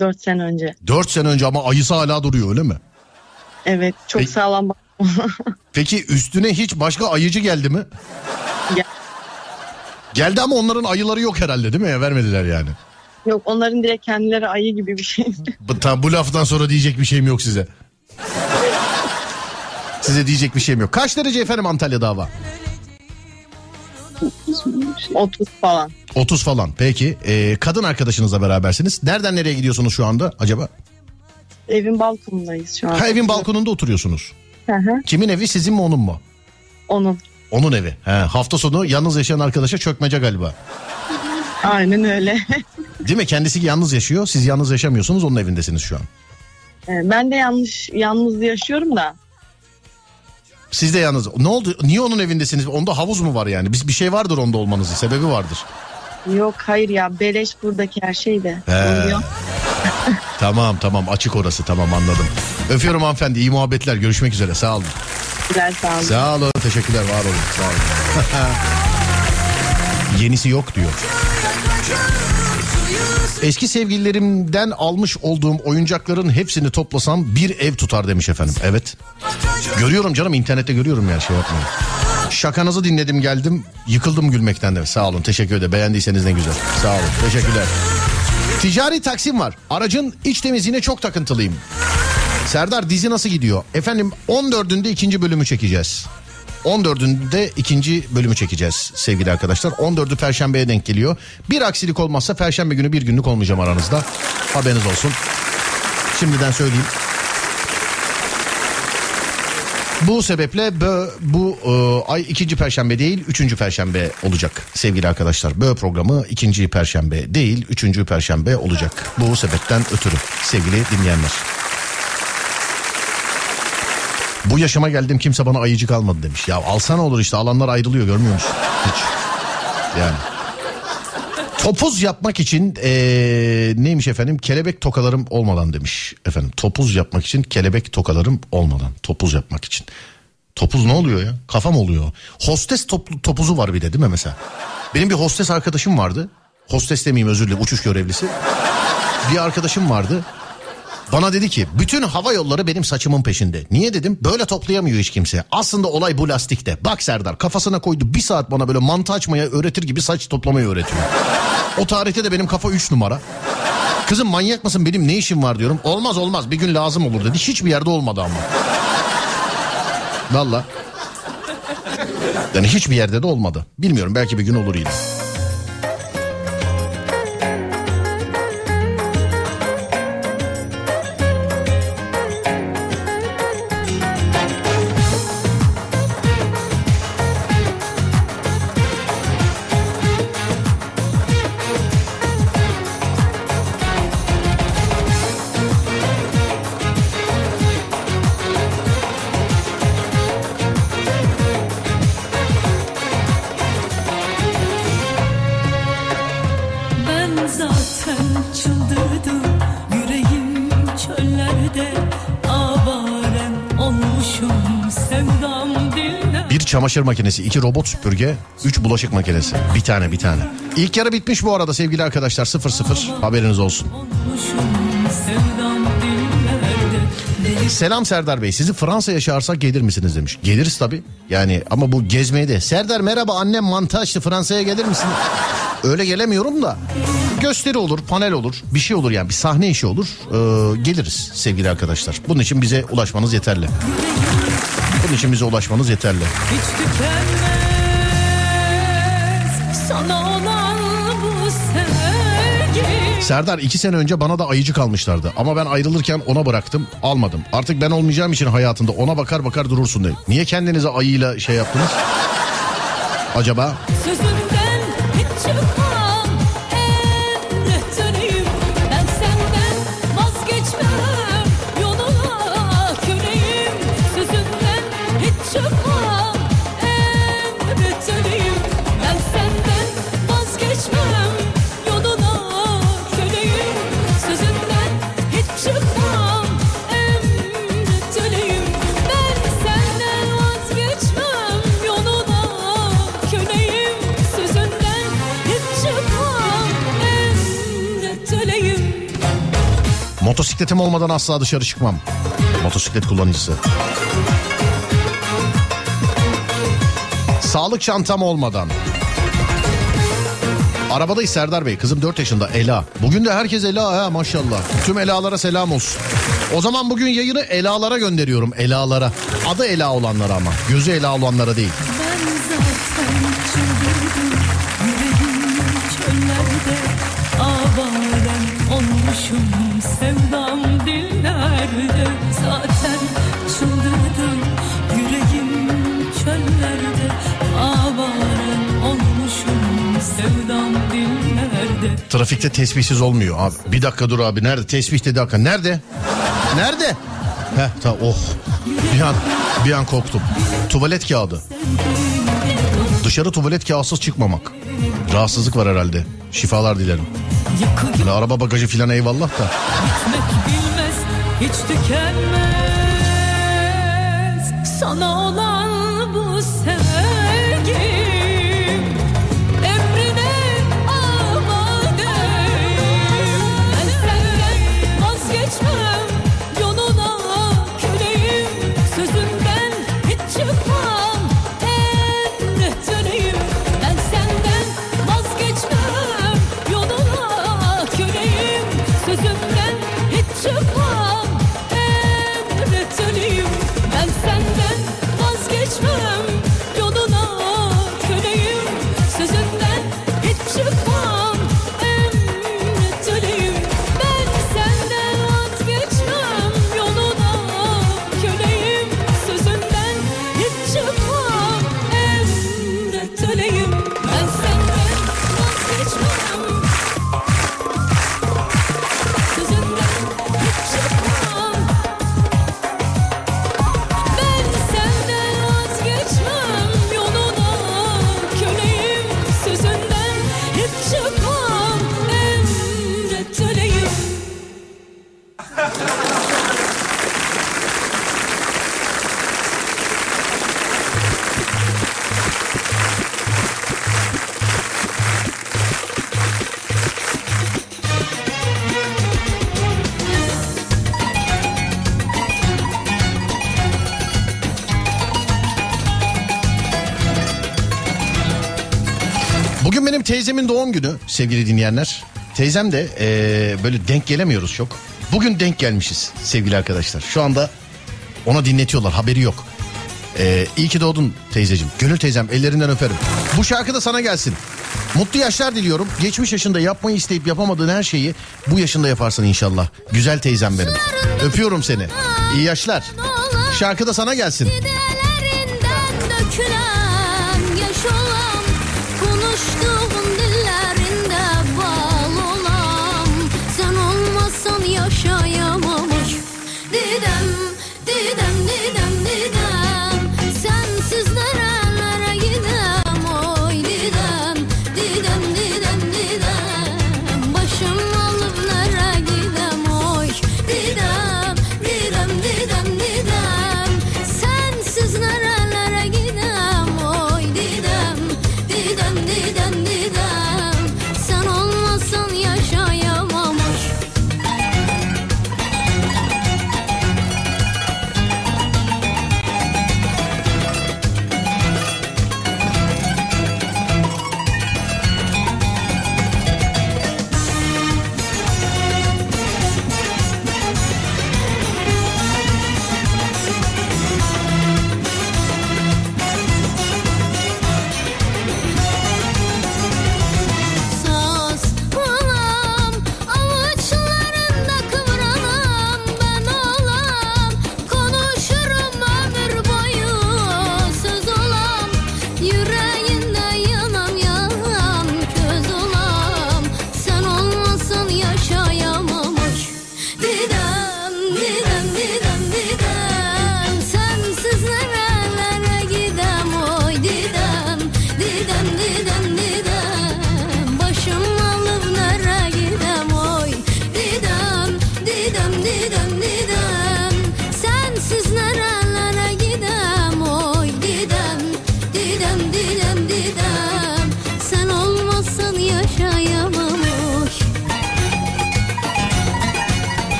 [SPEAKER 7] Dört sene önce.
[SPEAKER 1] Dört sene önce ama ayısı hala duruyor öyle mi?
[SPEAKER 7] Evet çok
[SPEAKER 1] Peki-
[SPEAKER 7] sağlam.
[SPEAKER 1] Peki üstüne hiç başka ayıcı geldi mi?
[SPEAKER 7] Gel-
[SPEAKER 1] Geldi ama onların ayıları yok herhalde değil mi? Ya, vermediler yani.
[SPEAKER 7] Yok onların direkt kendileri ayı gibi bir şey.
[SPEAKER 1] Bu, tamam, bu laftan sonra diyecek bir şeyim yok size. size diyecek bir şeyim yok. Kaç derece efendim Antalya'da hava?
[SPEAKER 7] 30 falan.
[SPEAKER 1] 30 falan. Peki e, kadın arkadaşınızla berabersiniz. Nereden nereye gidiyorsunuz şu anda acaba?
[SPEAKER 7] Evin balkonundayız şu an.
[SPEAKER 1] Ha evin balkonunda oturuyorsunuz.
[SPEAKER 7] Hı hı.
[SPEAKER 1] Kimin evi sizin mi onun mu?
[SPEAKER 7] Onun.
[SPEAKER 1] Onun evi. He, hafta sonu yalnız yaşayan arkadaşa çökmece galiba.
[SPEAKER 7] Aynen öyle.
[SPEAKER 1] Değil mi? Kendisi yalnız yaşıyor. Siz yalnız yaşamıyorsunuz. Onun evindesiniz şu an.
[SPEAKER 7] Ee, ben de yanlış yalnız yaşıyorum da.
[SPEAKER 1] Siz de yalnız. Ne oldu? Niye onun evindesiniz? Onda havuz mu var yani? Bir, bir şey vardır onda olmanızın. Sebebi vardır.
[SPEAKER 7] Yok hayır ya beleş buradaki her şey de.
[SPEAKER 1] He.
[SPEAKER 7] Oluyor.
[SPEAKER 1] Tamam tamam açık orası tamam anladım. Öpüyorum hanımefendi. İyi muhabbetler. Görüşmek üzere. Sağ olun.
[SPEAKER 7] Güzel sağ olun.
[SPEAKER 1] Sağ olun. Teşekkürler. Var olun. Sağ olun. Yenisi yok diyor. Eski sevgililerimden almış olduğum oyuncakların hepsini toplasam bir ev tutar demiş efendim. Evet. Görüyorum canım internette görüyorum ya şey yapmayın. Şakanızı dinledim geldim yıkıldım gülmekten de. Sağ olun teşekkür ederim beğendiyseniz ne güzel. Sağ olun teşekkürler. Ticari taksim var. Aracın iç temizliğine çok takıntılıyım. Serdar dizi nasıl gidiyor? Efendim 14'ünde ikinci bölümü çekeceğiz. 14'ünde ikinci bölümü çekeceğiz sevgili arkadaşlar. 14'ü Perşembe'ye denk geliyor. Bir aksilik olmazsa Perşembe günü bir günlük olmayacağım aranızda. Haberiniz olsun. Şimdiden söyleyeyim. Bu sebeple bö, bu e, ay ikinci perşembe değil üçüncü perşembe olacak sevgili arkadaşlar. Bö programı ikinci perşembe değil üçüncü perşembe olacak. Bu sebepten ötürü sevgili dinleyenler. Bu yaşıma geldim kimse bana ayıcık almadı demiş. Ya alsana olur işte alanlar ayrılıyor görmüyor musun? Hiç. Yani. Topuz yapmak için eee, neymiş efendim kelebek tokalarım olmadan demiş efendim. Topuz yapmak için kelebek tokalarım olmadan. Topuz yapmak için. Topuz ne oluyor ya? Kafam oluyor. Hostes toplu, topuzu var bir de değil mi mesela? Benim bir hostes arkadaşım vardı. Hostes demeyeyim özür dilerim uçuş görevlisi. Bir arkadaşım vardı. Bana dedi ki bütün hava yolları benim saçımın peşinde. Niye dedim? Böyle toplayamıyor hiç kimse. Aslında olay bu lastikte. Bak Serdar kafasına koydu bir saat bana böyle mantı açmaya öğretir gibi saç toplamayı öğretiyor. O tarihte de benim kafa 3 numara. Kızım manyak mısın benim ne işim var diyorum. Olmaz olmaz bir gün lazım olur dedi. Hiçbir yerde olmadı ama. Valla. Yani hiçbir yerde de olmadı. Bilmiyorum belki bir gün olur yine. Çamaşır makinesi, iki robot süpürge, üç bulaşık makinesi. Bir tane bir tane. İlk yarı bitmiş bu arada sevgili arkadaşlar 0-0 haberiniz olsun. Selam Serdar Bey sizi Fransa'ya çağırsak gelir misiniz demiş. Geliriz tabii yani ama bu gezmeye de. Serdar merhaba annem mantı Fransa'ya gelir misin? Öyle gelemiyorum da gösteri olur panel olur bir şey olur yani bir sahne işi olur Ee, geliriz sevgili arkadaşlar. Bunun için bize ulaşmanız yeterli. Bunun için bize ulaşmanız yeterli.
[SPEAKER 8] hiç tükenmez Sana olan bu sevgi
[SPEAKER 1] Serdar iki sene önce bana da ayıcı kalmışlardı. Ama ben ayrılırken ona bıraktım almadım. Artık ben olmayacağım için hayatında ona bakar bakar durursun dedi. Niye kendinize ayıyla şey yaptınız? Acaba?
[SPEAKER 8] Sözünden
[SPEAKER 1] Motosikletim olmadan asla dışarı çıkmam. Motosiklet kullanıcısı. Sağlık çantam olmadan. Arabadayız Serdar Bey. Kızım 4 yaşında Ela. Bugün de herkes Ela ha maşallah. Tüm Ela'lara selam olsun. O zaman bugün yayını Ela'lara gönderiyorum. Ela'lara. Adı Ela olanlara ama. Gözü Ela olanlara değil. Trafikte tesbihsiz olmuyor abi. Bir dakika dur abi. Nerede? Tesbih dedi hakikaten. Nerede? Nerede? Heh tamam oh. Bir an, bir an korktum. Tuvalet kağıdı. Dışarı tuvalet kağıtsız çıkmamak. Rahatsızlık var herhalde. Şifalar dilerim. Hani araba bagajı filan eyvallah da.
[SPEAKER 8] bilmez Hiç tükenmez Sana olan bu sevgim
[SPEAKER 9] teyzemin doğum günü sevgili dinleyenler. Teyzem de eee, böyle denk gelemiyoruz çok. Bugün denk gelmişiz sevgili arkadaşlar. Şu anda ona dinletiyorlar haberi yok. Ee, iyi ki doğdun teyzeciğim. Gönül teyzem ellerinden öperim. Bu şarkı da sana gelsin. Mutlu yaşlar diliyorum. Geçmiş yaşında yapmayı isteyip yapamadığın her şeyi bu yaşında yaparsın inşallah. Güzel teyzem benim. Öpüyorum seni. İyi yaşlar. Şarkı da sana gelsin.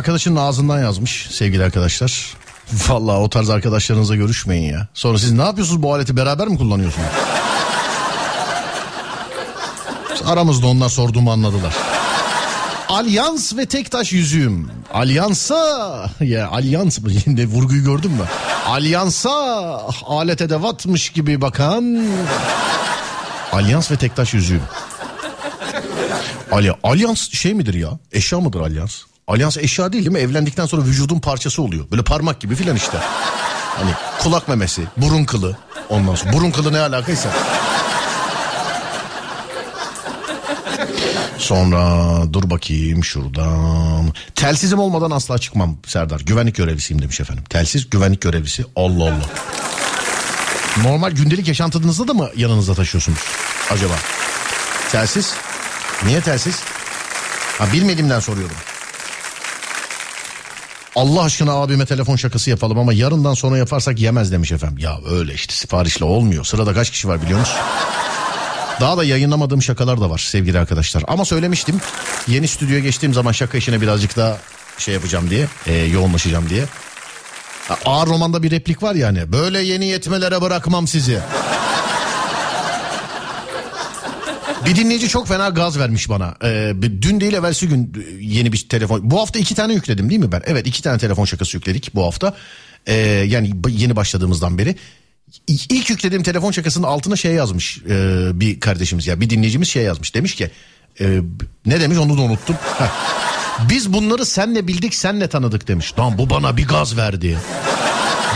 [SPEAKER 9] Arkadaşının ağzından yazmış sevgili arkadaşlar. Vallahi o tarz arkadaşlarınızla görüşmeyin ya. Sonra siz ne yapıyorsunuz bu aleti beraber mi kullanıyorsunuz? Aramızda onlar sorduğumu anladılar. Alyans ve tek taş yüzüğüm. Alyansa ya alyans mı? Şimdi vurguyu gördün mü? Alyansa alet edevatmış gibi bakan. Alyans ve tek taş yüzüğüm. Alya, alyans şey midir ya? Eşya mıdır alyans? Alyans eşya değil değil mi? Evlendikten sonra vücudun parçası oluyor. Böyle parmak gibi filan işte. Hani kulak memesi, burun kılı. Ondan sonra burun kılı ne alakaysa. Sonra dur bakayım şuradan. Telsizim olmadan asla çıkmam Serdar. Güvenlik görevlisiyim demiş efendim. Telsiz güvenlik görevlisi. Allah Allah. Normal gündelik yaşantınızda da mı yanınızda taşıyorsunuz acaba? Telsiz? Niye telsiz? Ha bilmediğimden soruyorum. Allah aşkına abime telefon şakası yapalım ama yarından sonra yaparsak yemez demiş efendim. Ya öyle işte siparişle olmuyor. Sırada kaç kişi var biliyor musun? Daha da yayınlamadığım şakalar da var sevgili arkadaşlar. Ama söylemiştim yeni stüdyoya geçtiğim zaman şaka işine birazcık daha şey yapacağım diye e, yoğunlaşacağım diye.
[SPEAKER 1] Ağır romanda bir replik var yani. Böyle yeni yetmelere bırakmam sizi. Bir dinleyici çok fena gaz vermiş bana. Ee, dün değil evvelsi gün yeni bir telefon. Bu hafta iki tane yükledim değil mi ben? Evet iki tane telefon şakası yükledik bu hafta. Ee, yani yeni başladığımızdan beri. İlk yüklediğim telefon şakasının altına şey yazmış e, bir kardeşimiz ya bir dinleyicimiz şey yazmış. Demiş ki e, ne demiş onu da unuttum. Biz bunları senle bildik senle tanıdık demiş. Lan bu bana bir gaz verdi.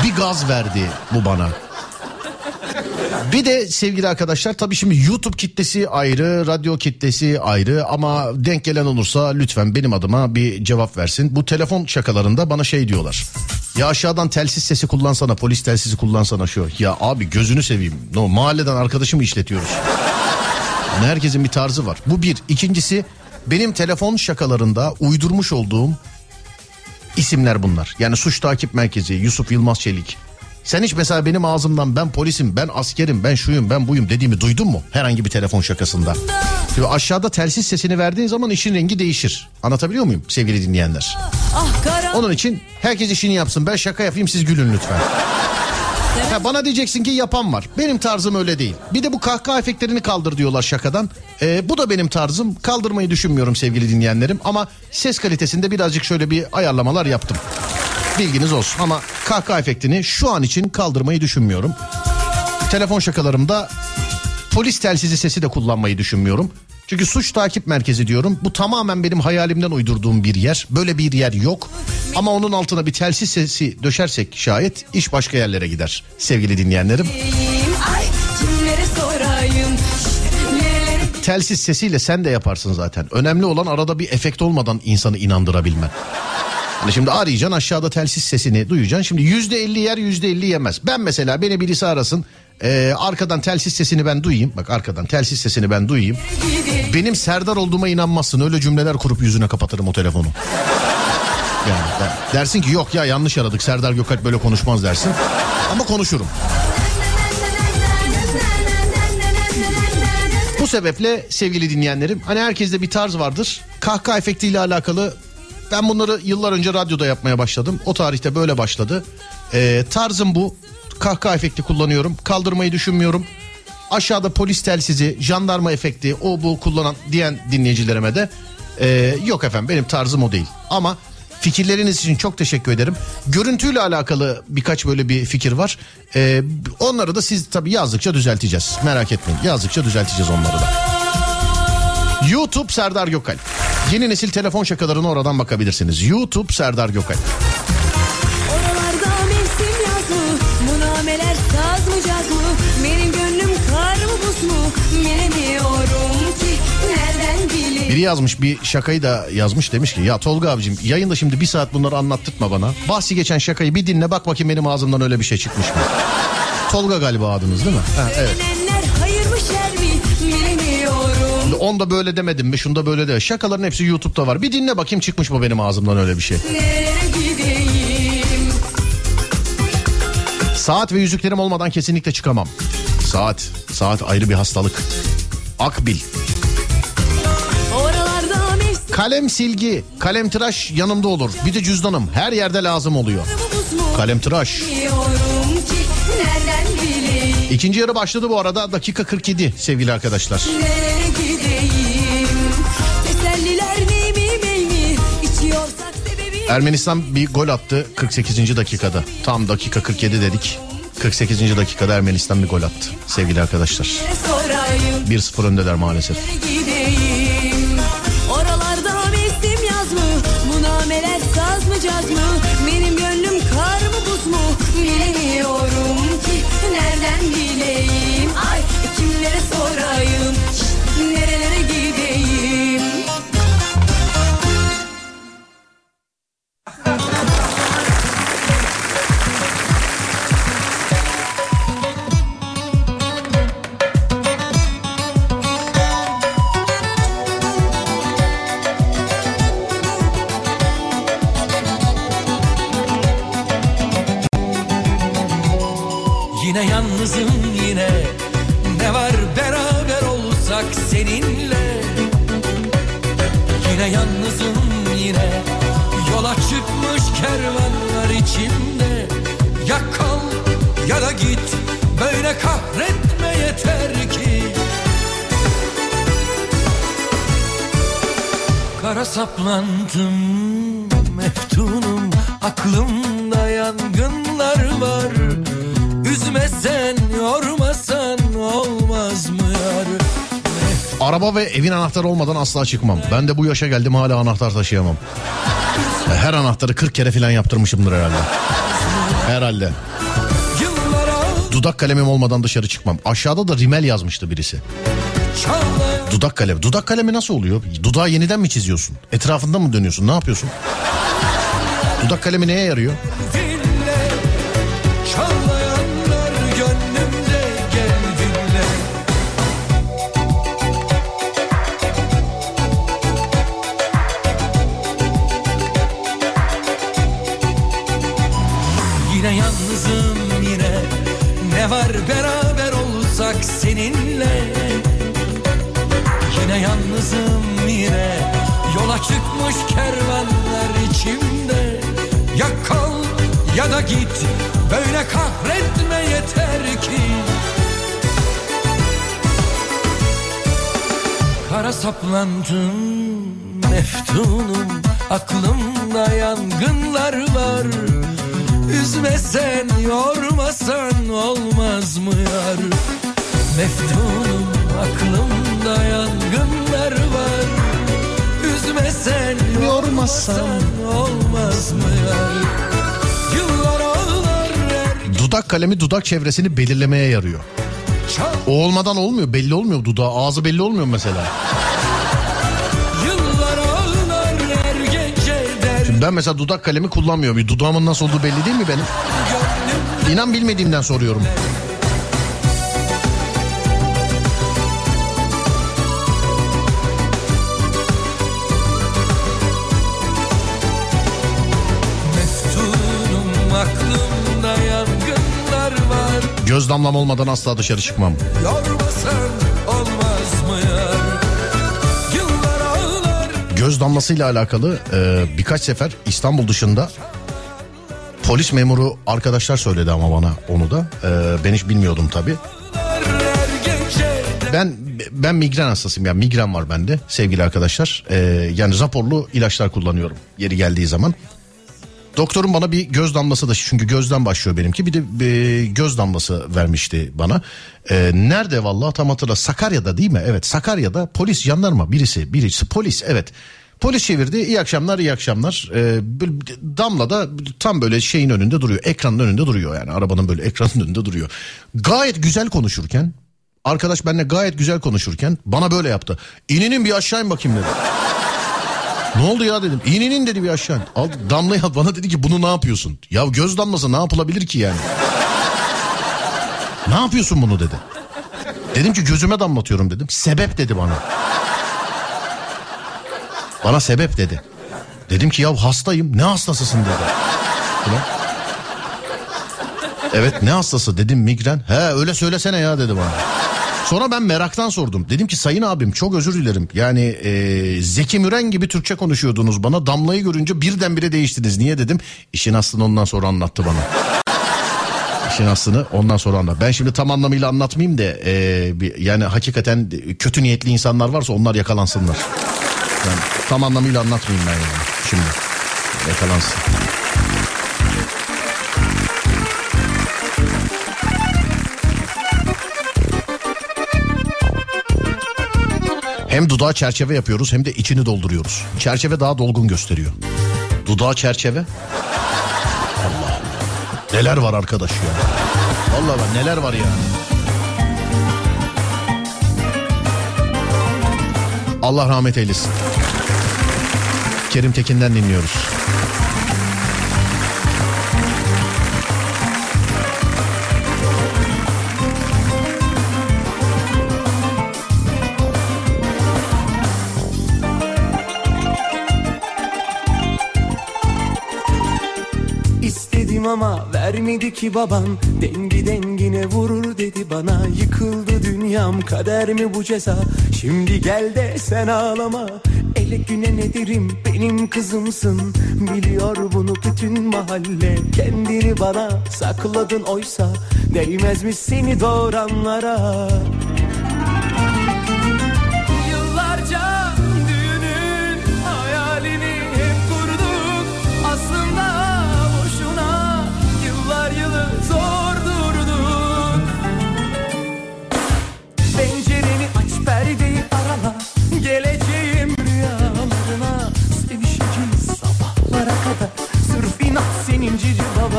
[SPEAKER 1] Bir gaz verdi bu bana. Bir de sevgili arkadaşlar tabii şimdi YouTube kitlesi ayrı, radyo kitlesi ayrı ama denk gelen olursa lütfen benim adıma bir cevap versin. Bu telefon şakalarında bana şey diyorlar. Ya aşağıdan telsiz sesi kullansana, polis telsizi kullansana şu. Ya abi gözünü seveyim. No, mahalleden arkadaşımı işletiyoruz. Yani herkesin bir tarzı var. Bu bir. İkincisi benim telefon şakalarında uydurmuş olduğum isimler bunlar. Yani suç takip merkezi, Yusuf Yılmaz Çelik, sen hiç mesela benim ağzımdan ben polisim, ben askerim, ben şuyum, ben buyum dediğimi duydun mu? Herhangi bir telefon şakasında. Şimdi aşağıda telsiz sesini verdiğin zaman işin rengi değişir. Anlatabiliyor muyum sevgili dinleyenler? Onun için herkes işini yapsın. Ben şaka yapayım siz gülün lütfen. Ha, bana diyeceksin ki yapan var. Benim tarzım öyle değil. Bir de bu kahkaha efektlerini kaldır diyorlar şakadan. Ee, bu da benim tarzım. Kaldırmayı düşünmüyorum sevgili dinleyenlerim. Ama ses kalitesinde birazcık şöyle bir ayarlamalar yaptım. Bilginiz olsun ama kahkaha efektini şu an için kaldırmayı düşünmüyorum. Telefon şakalarımda polis telsizi sesi de kullanmayı düşünmüyorum. Çünkü suç takip merkezi diyorum. Bu tamamen benim hayalimden uydurduğum bir yer. Böyle bir yer yok. Ama onun altına bir telsiz sesi döşersek şayet iş başka yerlere gider. Sevgili dinleyenlerim.
[SPEAKER 3] Ay
[SPEAKER 1] Telsiz sesiyle sen de yaparsın zaten. Önemli olan arada bir efekt olmadan insanı inandırabilmen. Şimdi arayacaksın aşağıda telsiz sesini duyacaksın. Şimdi yüzde elli yer yüzde elli yemez. Ben mesela beni birisi arasın. e, arkadan telsiz sesini ben duyayım. Bak arkadan telsiz sesini ben duyayım. Benim Serdar olduğuma inanmazsın. Öyle cümleler kurup yüzüne kapatırım o telefonu. Yani der- dersin ki yok ya yanlış aradık. Serdar Gökalp böyle konuşmaz dersin. Ama konuşurum. Bu sebeple sevgili dinleyenlerim hani herkeste bir tarz vardır. Kahkaha efektiyle alakalı ben bunları yıllar önce radyoda yapmaya başladım. O tarihte böyle başladı. Ee, tarzım bu. Kahkaha efekti kullanıyorum. Kaldırmayı düşünmüyorum. Aşağıda polis telsizi, jandarma efekti, o bu kullanan diyen dinleyicilerime de ee, yok efendim benim tarzım o değil. Ama fikirleriniz için çok teşekkür ederim. Görüntüyle alakalı birkaç böyle bir fikir var. Ee, onları da siz tabii yazdıkça düzelteceğiz. Merak etmeyin yazdıkça düzelteceğiz onları da. YouTube Serdar Gökalp. Yeni nesil telefon şakalarına oradan bakabilirsiniz. YouTube Serdar
[SPEAKER 3] bileyim
[SPEAKER 1] Biri yazmış bir şakayı da yazmış demiş ki ya Tolga abicim yayında şimdi bir saat bunları anlattırtma bana. Bahsi geçen şakayı bir dinle bak bakayım benim ağzımdan öyle bir şey çıkmış mı? Tolga galiba adınız değil mi? Ha, evet. Onda böyle demedim mi şunda böyle de. Şakaların hepsi YouTube'da var. Bir dinle bakayım çıkmış mı benim ağzımdan öyle bir şey. Saat ve yüzüklerim olmadan kesinlikle çıkamam. Saat. Saat ayrı bir hastalık. Akbil. Kalem silgi, kalem tıraş yanımda olur. Bir de cüzdanım her yerde lazım oluyor. Kalem tıraş. İkinci yarı başladı bu arada dakika 47 sevgili arkadaşlar. Ermenistan bir gol attı 48. dakikada. Tam dakika 47 dedik. 48. dakikada Ermenistan bir gol attı sevgili arkadaşlar.
[SPEAKER 3] sorayım
[SPEAKER 1] 1-0 öndeler maalesef.
[SPEAKER 8] Böyle kahretme yeter ki Kara saplandım meftunum Aklımda yangınlar var Üzmesen yormasan olmaz mı yar
[SPEAKER 1] Araba ve evin anahtarı olmadan asla çıkmam. Ben de bu yaşa geldim hala anahtar taşıyamam. Her anahtarı 40 kere falan yaptırmışımdır herhalde. Herhalde. Dudak kalemim olmadan dışarı çıkmam. Aşağıda da rimel yazmıştı birisi. Dudak kalemi. Dudak kalemi nasıl oluyor? Dudağı yeniden mi çiziyorsun? Etrafında mı dönüyorsun? Ne yapıyorsun? Dudak kalemi neye yarıyor?
[SPEAKER 8] Yalnızım yine. Yola çıkmış kervanlar içimde. Ya kal ya da git Böyle kahretme yeter ki. Kara saplandım meftunum Aklımda yangınlar var. Üzmesen yormasan olmaz mı yar? Meftunum aklımda yangınlar var Üzmesen yormasan olmaz mı yar er
[SPEAKER 1] Dudak kalemi dudak çevresini belirlemeye yarıyor. O olmadan olmuyor. Belli olmuyor dudağı. Ağzı belli olmuyor mesela.
[SPEAKER 8] Er
[SPEAKER 1] Şimdi ben mesela dudak kalemi kullanmıyorum. Dudağımın nasıl olduğu belli değil mi benim? İnan bilmediğimden soruyorum. Göz damlam olmadan asla dışarı çıkmam. Göz damlasıyla alakalı e, birkaç sefer İstanbul dışında polis memuru arkadaşlar söyledi ama bana onu da. E, ben hiç bilmiyordum tabii. Ben ben migren hastasıyım ya migren var bende sevgili arkadaşlar. E, yani raporlu ilaçlar kullanıyorum yeri geldiği zaman. Doktorum bana bir göz damlası da çünkü gözden başlıyor benimki bir de e, göz damlası vermişti bana. E, nerede vallahi tam hatırla Sakarya'da değil mi? Evet Sakarya'da polis jandarma birisi birisi polis evet. Polis çevirdi iyi akşamlar iyi akşamlar. E, böyle damla da tam böyle şeyin önünde duruyor ekranın önünde duruyor yani arabanın böyle ekranın önünde duruyor. Gayet güzel konuşurken arkadaş benimle gayet güzel konuşurken bana böyle yaptı. İninin bir aşağı in bakayım dedi. Ne oldu ya dedim. İğnenin dedi bir aşağı. Al bana dedi ki bunu ne yapıyorsun? Ya göz damlası ne yapılabilir ki yani? ne yapıyorsun bunu dedi. Dedim ki gözüme damlatıyorum dedim. Sebep dedi bana. Bana sebep dedi. Dedim ki ya hastayım. Ne hastasısın dedi. Evet ne hastası dedim migren. He öyle söylesene ya dedi bana. Sonra ben meraktan sordum. Dedim ki sayın abim çok özür dilerim. Yani e, Zeki Müren gibi Türkçe konuşuyordunuz bana. Damlayı görünce birdenbire değiştiniz. Niye dedim. İşin aslını ondan sonra anlattı bana. İşin aslını ondan sonra anlat. Ben şimdi tam anlamıyla anlatmayayım da e, bir, yani hakikaten kötü niyetli insanlar varsa onlar yakalansınlar. Yani tam anlamıyla anlatmayayım ben yani şimdi. Yakalansın. Hem dudağa çerçeve yapıyoruz hem de içini dolduruyoruz. Çerçeve daha dolgun gösteriyor. Dudağa çerçeve. Allah. Neler var arkadaş ya. Vallahi bak neler var ya. Allah rahmet eylesin. Kerim Tekin'den dinliyoruz.
[SPEAKER 8] Ama vermedi ki babam Dengi dengine vurur dedi bana. Yıkıldı dünyam kader mi bu ceza? Şimdi gel de sen ağlama. El Hele güne ne derim benim kızımsın. Biliyor bunu bütün mahalle. Kendini bana sakladın oysa Değmezmiş seni doğuranlara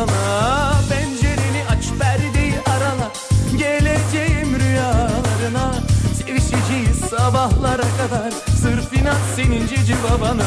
[SPEAKER 8] babana Pencereni aç perdeyi arala Geleceğim rüyalarına. Sevişeceğiz sabahlara kadar. Sırf inat senin cici babana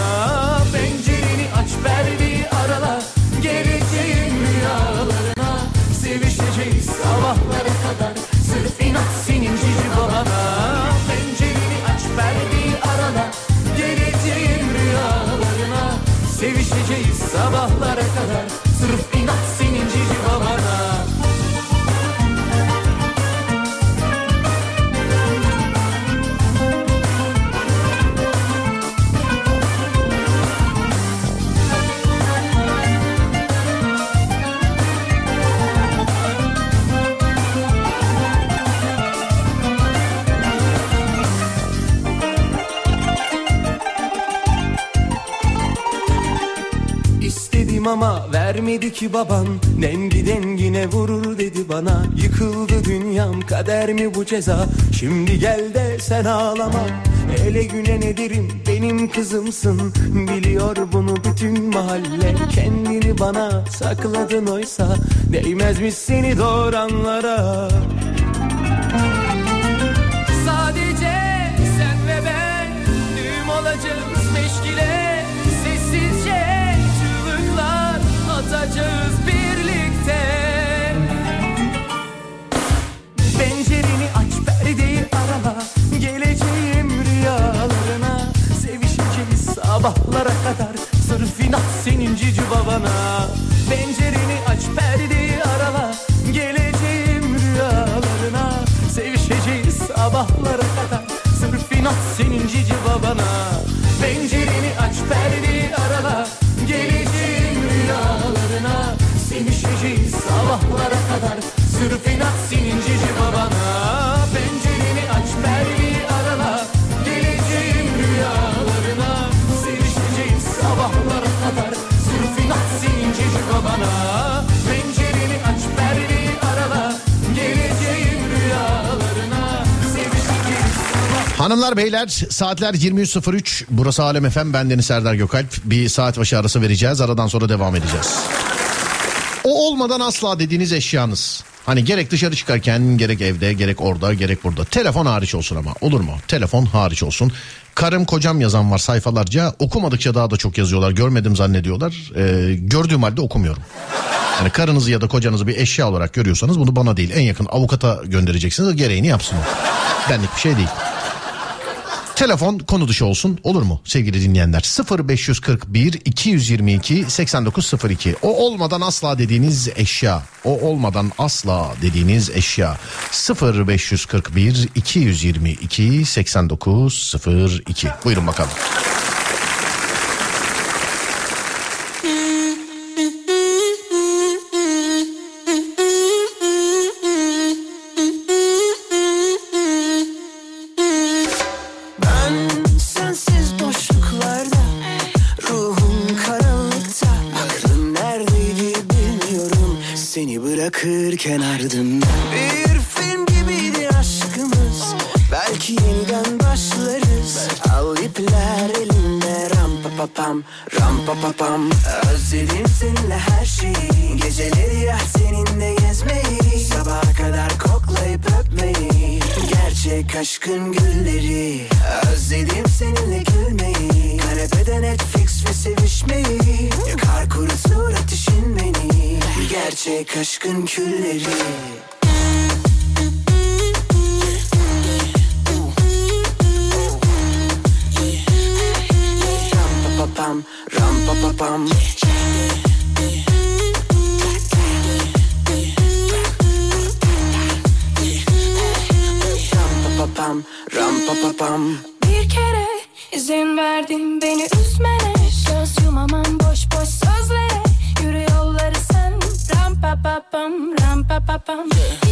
[SPEAKER 8] vermedi ki baban. Dengi dengine vurur dedi bana. Yıkıldı dünyam kader mi bu ceza? Şimdi gel de sen ağlama. Hele güne ne derim? Benim kızımsın. Biliyor bunu bütün mahalle. Kendini bana sakladın oysa. Değmezmiş seni doğuranlara. Sadece sen ve ben düğüm olacağız meşgile sabahlara kadar Sırf inat senin cici babana. Pencereni aç perdeyi arala. Geleceğim rüyalarına. Sevişeceğiz sabahlara kadar. Sırf inat senin cici babana. Pencereni
[SPEAKER 1] Hanımlar beyler saatler 23.03 burası Alem Efem bendeniz Serdar Gökalp bir saat başı arası vereceğiz aradan sonra devam edeceğiz. O olmadan asla dediğiniz eşyanız hani gerek dışarı çıkarken gerek evde gerek orada gerek burada telefon hariç olsun ama olur mu telefon hariç olsun. Karım kocam yazan var sayfalarca okumadıkça daha da çok yazıyorlar görmedim zannediyorlar Ee, gördüğüm halde okumuyorum. Yani karınızı ya da kocanızı bir eşya olarak görüyorsanız bunu bana değil en yakın avukata göndereceksiniz gereğini yapsın. Benlik bir şey değil. Telefon konu dışı olsun olur mu sevgili dinleyenler? 0541 222 8902 o olmadan asla dediğiniz eşya o olmadan asla dediğiniz eşya. 0541 222 8902 buyurun bakalım.
[SPEAKER 8] Aşkın külleri Ram pa pa pam, pam. Ram pa pa pam.
[SPEAKER 10] Bir kere İzin verdim beni üzmene Göz yumamam boş boş Ram pa pa pam ram pa pa pam.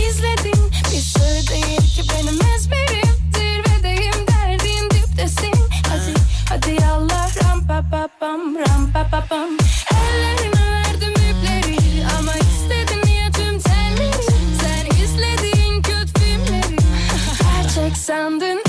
[SPEAKER 10] İzledin bir sır değil ki benim ezberim Zirvedeyim derdin diptesin. Hadi hadi yallah ram pa pa pam ram pa pa pam. Ellerine verdim ipleri Ama istedin ya tüm telleri. Sen izlediğin kötü filmleri. Gerçek sandın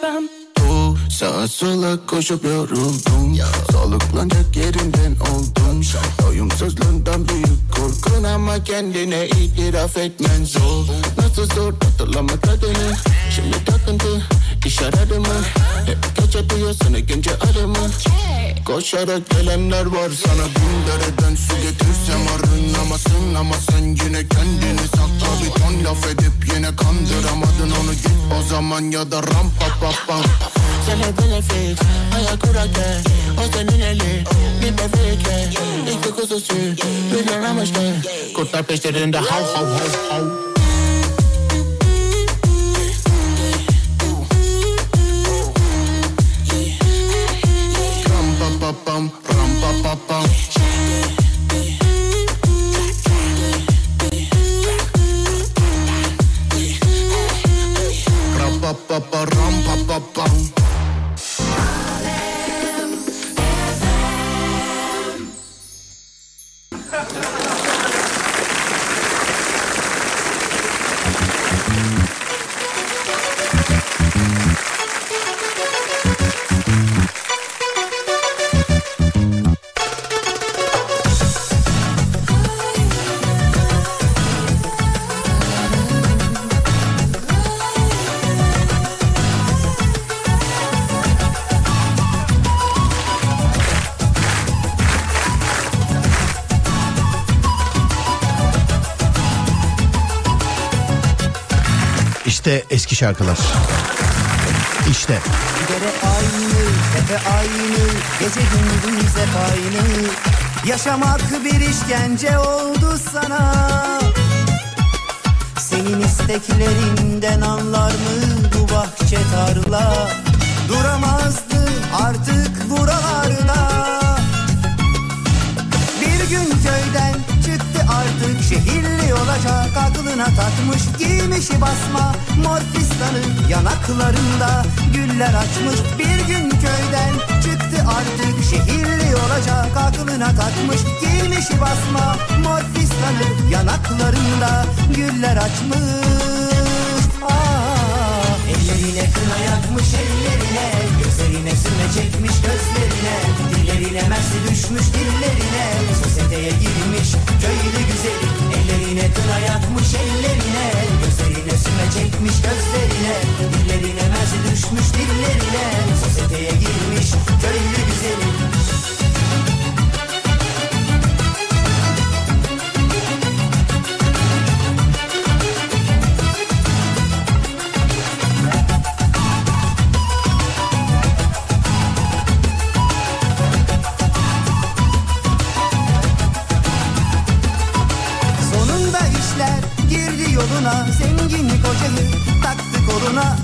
[SPEAKER 10] pam.
[SPEAKER 11] Bu sağa sola koşup yoruldum Soluklanacak yerinden oldum. Doyumsuzluğundan büyük korkun Ama kendine itiraf etmen zor. Nasıl zor hatırlama tadını Şimdi takıntı iş aradı mı Hep gece duyuyorsun ikinci arımı Koşarak gelenler var sana Bin dereden su getirsem arınamasın Ama sen yine kendini sakla Bir ton laf edip yine kandıramadın onu. Git o zaman ya da ram pa pa pa Sen hep benefit ayak kurarken O senin eli bir bebekle İki kuzusu bir amaçla Kurtlar peşlerinde hav hav hav hav pa pa pa, ram pa pa pam.
[SPEAKER 1] Eski şarkılar. İşte.
[SPEAKER 12] Dere aynı, tepe aynı, gece gündüz hep aynı. Yaşamak bir işkence oldu sana. Senin isteklerinden anlar mı bu bahçe tarla? Duramazdı artık buralarda. Bir gün artık şehirli olacak aklına takmış giymişi basma. Mor fistanı yanaklarında güller açmış. Bir gün köyden çıktı artık şehirli olacak aklına takmış giymişi basma. Mor fistanı yanaklarında güller açmış. Aa, ellerine kına yakmış ellerine gözlerine süme çekmiş gözlerine dillerine mersi düşmüş dillerine sosyeteye girmiş köylü güzeli ellerine kına yakmış ellerine gözlerine süme çekmiş gözlerine dillerine mersi düşmüş dillerine sosyeteye girmiş köylü güzeli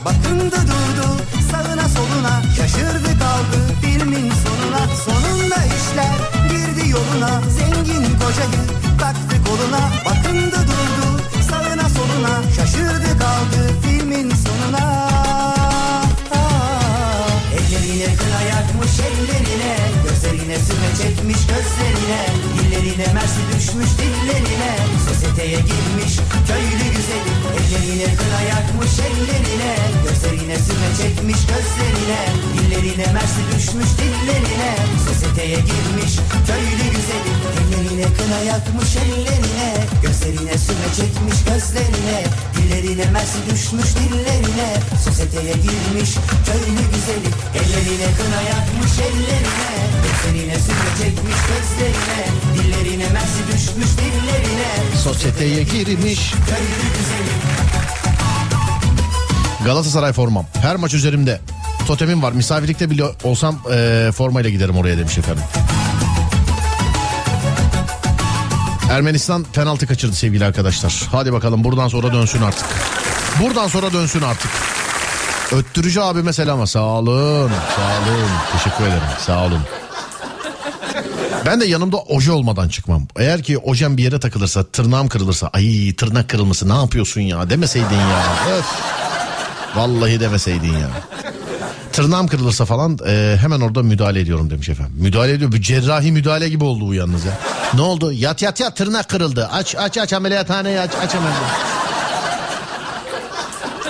[SPEAKER 12] Bakındı durdu sağına soluna Şaşırdı kaldı filmin sonuna. Sonunda işler girdi yoluna Zengin kocayı taktı koluna. Bakındı durdu sağına soluna Şaşırdı kaldı filmin sonuna. Ellerine kına yakmış ellerine Gözlerine süme çekmiş gözlerine. Dillerine mersi düşmüş dillerine Sosyeteye girmiş. Köylü güzeli Ellerine kına yakmış ellerine Gözlerine süme çekmiş gözlerine Dillerine mersi düşmüş dillerine. Sosyeteye girmiş. Köylü güzeli Ellerine kına yakmış ellerine Gözlerine sürme çekmiş gözlerine Dillerine mersi düşmüş dillerine. Sosyeteye girmiş. Köylü güzeli Ellerine kına yakmış ellerine Gözlerine sürme çekmiş gözlerine Dillerine mersi düşmüş dillerine
[SPEAKER 1] Sosyeteye girmiş. Galatasaray formam. Her maç üzerimde. Totemim var. Misafirlikte bile olsam e, formayla giderim oraya demiş efendim. Ermenistan penaltı kaçırdı sevgili arkadaşlar. Hadi bakalım buradan sonra dönsün artık. Buradan sonra dönsün artık. Öttürücü abime selam. Sağ olun. Sağ olun. Teşekkür ederim. Sağ olun. Ben de yanımda oje olmadan çıkmam. Eğer ki ojem bir yere takılırsa, tırnağım kırılırsa, ay tırnak kırılması ne yapıyorsun ya demeseydin ya. Öf. Vallahi demeseydin ya. Tırnağım kırılırsa falan e, hemen orada müdahale ediyorum demiş efendim. Müdahale ediyor. Bir cerrahi müdahale gibi oldu bu ya. Ne oldu? Yat yat yat tırnak kırıldı. Aç aç aç ameliyathaneyi aç aç hemen.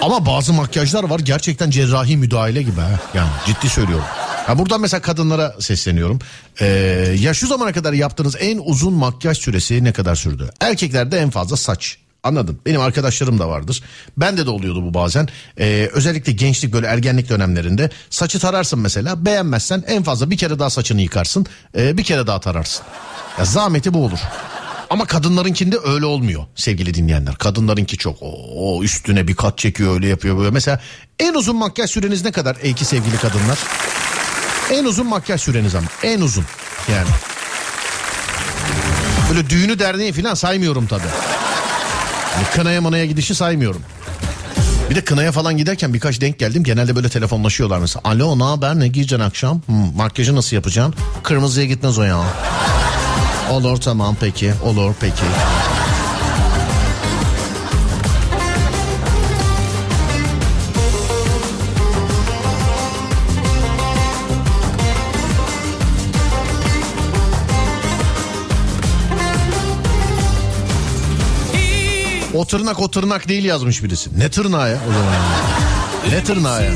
[SPEAKER 1] Ama bazı makyajlar var gerçekten cerrahi müdahale gibi ha. Yani ciddi söylüyorum. Ha buradan mesela kadınlara sesleniyorum. Ee, ya şu zamana kadar yaptığınız en uzun makyaj süresi ne kadar sürdü? Erkeklerde en fazla saç. Anladım. Benim arkadaşlarım da vardır. Bende de oluyordu bu bazen. Ee, özellikle gençlik böyle ergenlik dönemlerinde saçı tararsın mesela. Beğenmezsen en fazla bir kere daha saçını yıkarsın. ee, bir kere daha tararsın. Ya zahmeti bu olur. Ama kadınlarınkinde öyle olmuyor sevgili dinleyenler. Kadınlarınki çok o üstüne bir kat çekiyor öyle yapıyor böyle. Mesela en uzun makyaj süreniz ne kadar ey ki sevgili kadınlar? En uzun makyaj süreniz ama en uzun yani. Böyle düğünü derneği falan saymıyorum tabii. Yani kınaya manaya gidişi saymıyorum. Bir de kınaya falan giderken birkaç denk geldim. Genelde böyle telefonlaşıyorlar mesela. Alo ne haber ne giyeceksin akşam? Hmm, makyajı nasıl yapacaksın? Kırmızıya gitmez o ya. Olur tamam peki olur peki. O tırnak o tırnak değil yazmış birisi. Ne tırnağı ya o zaman? Ne tırnağı ya?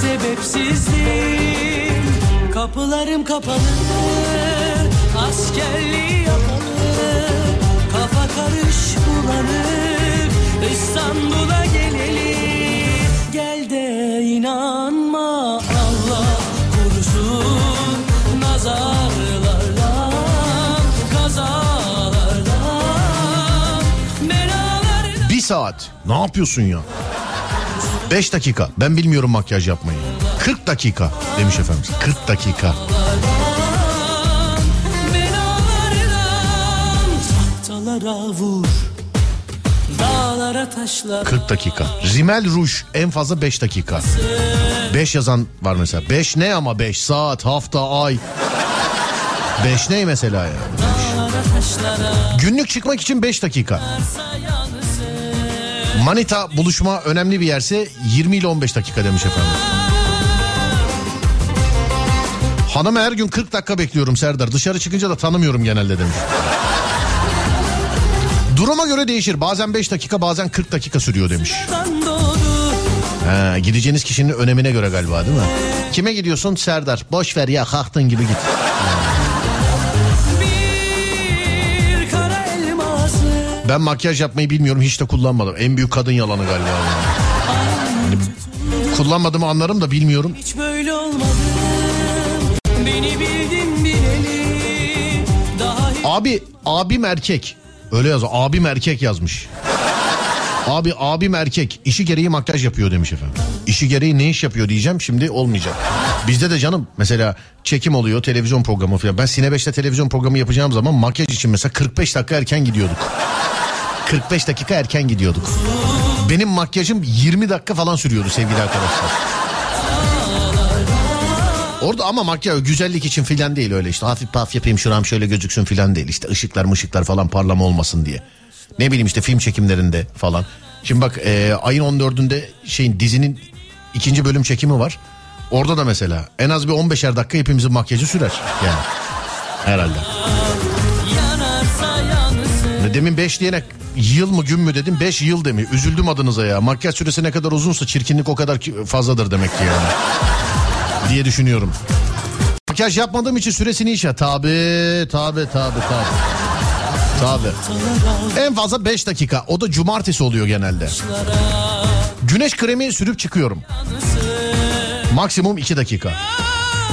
[SPEAKER 8] Sebepsizdim Kapılarım kapalı. Askerliği yapalı. Kafa karış bulanık İstanbul'a geleli Gel de inanma Allah korusun nazarlardan kazalardan belalardan
[SPEAKER 1] Bir saat. Ne yapıyorsun ya? 5 dakika. Ben bilmiyorum makyaj yapmayı. 40 dakika demiş efendimiz. 40 dakika.
[SPEAKER 8] belalardan tahtalara vur
[SPEAKER 1] 40 dakika. Rimel ruj en fazla 5 dakika. 5 yazan var mesela. 5 ne ama 5 saat, hafta, ay. 5 ne mesela ya? Günlük çıkmak için 5 dakika. Manita buluşma önemli bir yerse 20 ile 15 dakika demiş efendim. Hanım her gün 40 dakika bekliyorum Serdar. Dışarı çıkınca da tanımıyorum genelde demiş. Duruma göre değişir. Bazen 5 dakika bazen 40 dakika sürüyor demiş. Ha, gideceğiniz kişinin önemine göre galiba değil mi? Kime gidiyorsun? Serdar. Boş ver ya kalktın gibi git. Ben makyaj yapmayı bilmiyorum hiç de kullanmadım. En büyük kadın yalanı galiba. Yani kullanmadığımı anlarım da bilmiyorum.
[SPEAKER 8] hiç böyle olmadım beni bildin bileli daha
[SPEAKER 1] Abi abim erkek. Öyle yazıyor. Abim erkek yazmış. Abi abim erkek işi gereği makyaj yapıyor demiş efendim. İşi gereği ne iş yapıyor diyeceğim şimdi olmayacak. Bizde de canım mesela çekim oluyor televizyon programı falan. Ben Sine 5'te televizyon programı yapacağım zaman makyaj için mesela 45 dakika erken gidiyorduk. 45 dakika erken gidiyorduk. Benim makyajım 20 dakika falan sürüyordu sevgili arkadaşlar. Orada ama makyaj güzellik için filan değil öyle işte hafif paf yapayım şuram şöyle gözüksün filan değil işte ışıklar mışıklar falan parlama olmasın diye. Ne bileyim işte film çekimlerinde falan. Şimdi bak e, ayın 14'ünde şeyin dizinin ikinci bölüm çekimi var. Orada da mesela en az bir 15'er dakika hepimizin makyajı sürer yani. Herhalde. Demin 5 diyene yıl mı gün mü dedim 5 yıl demi. Üzüldüm adınıza ya. Makyaj süresi ne kadar uzunsa çirkinlik o kadar fazladır demek ki yani. Diye düşünüyorum. Makyaj yapmadığım için süresini işe. Tabi tabi tabi tabi. Tabi. En fazla 5 dakika. O da cumartesi oluyor genelde. Güneş kremi sürüp çıkıyorum. Maksimum 2 dakika.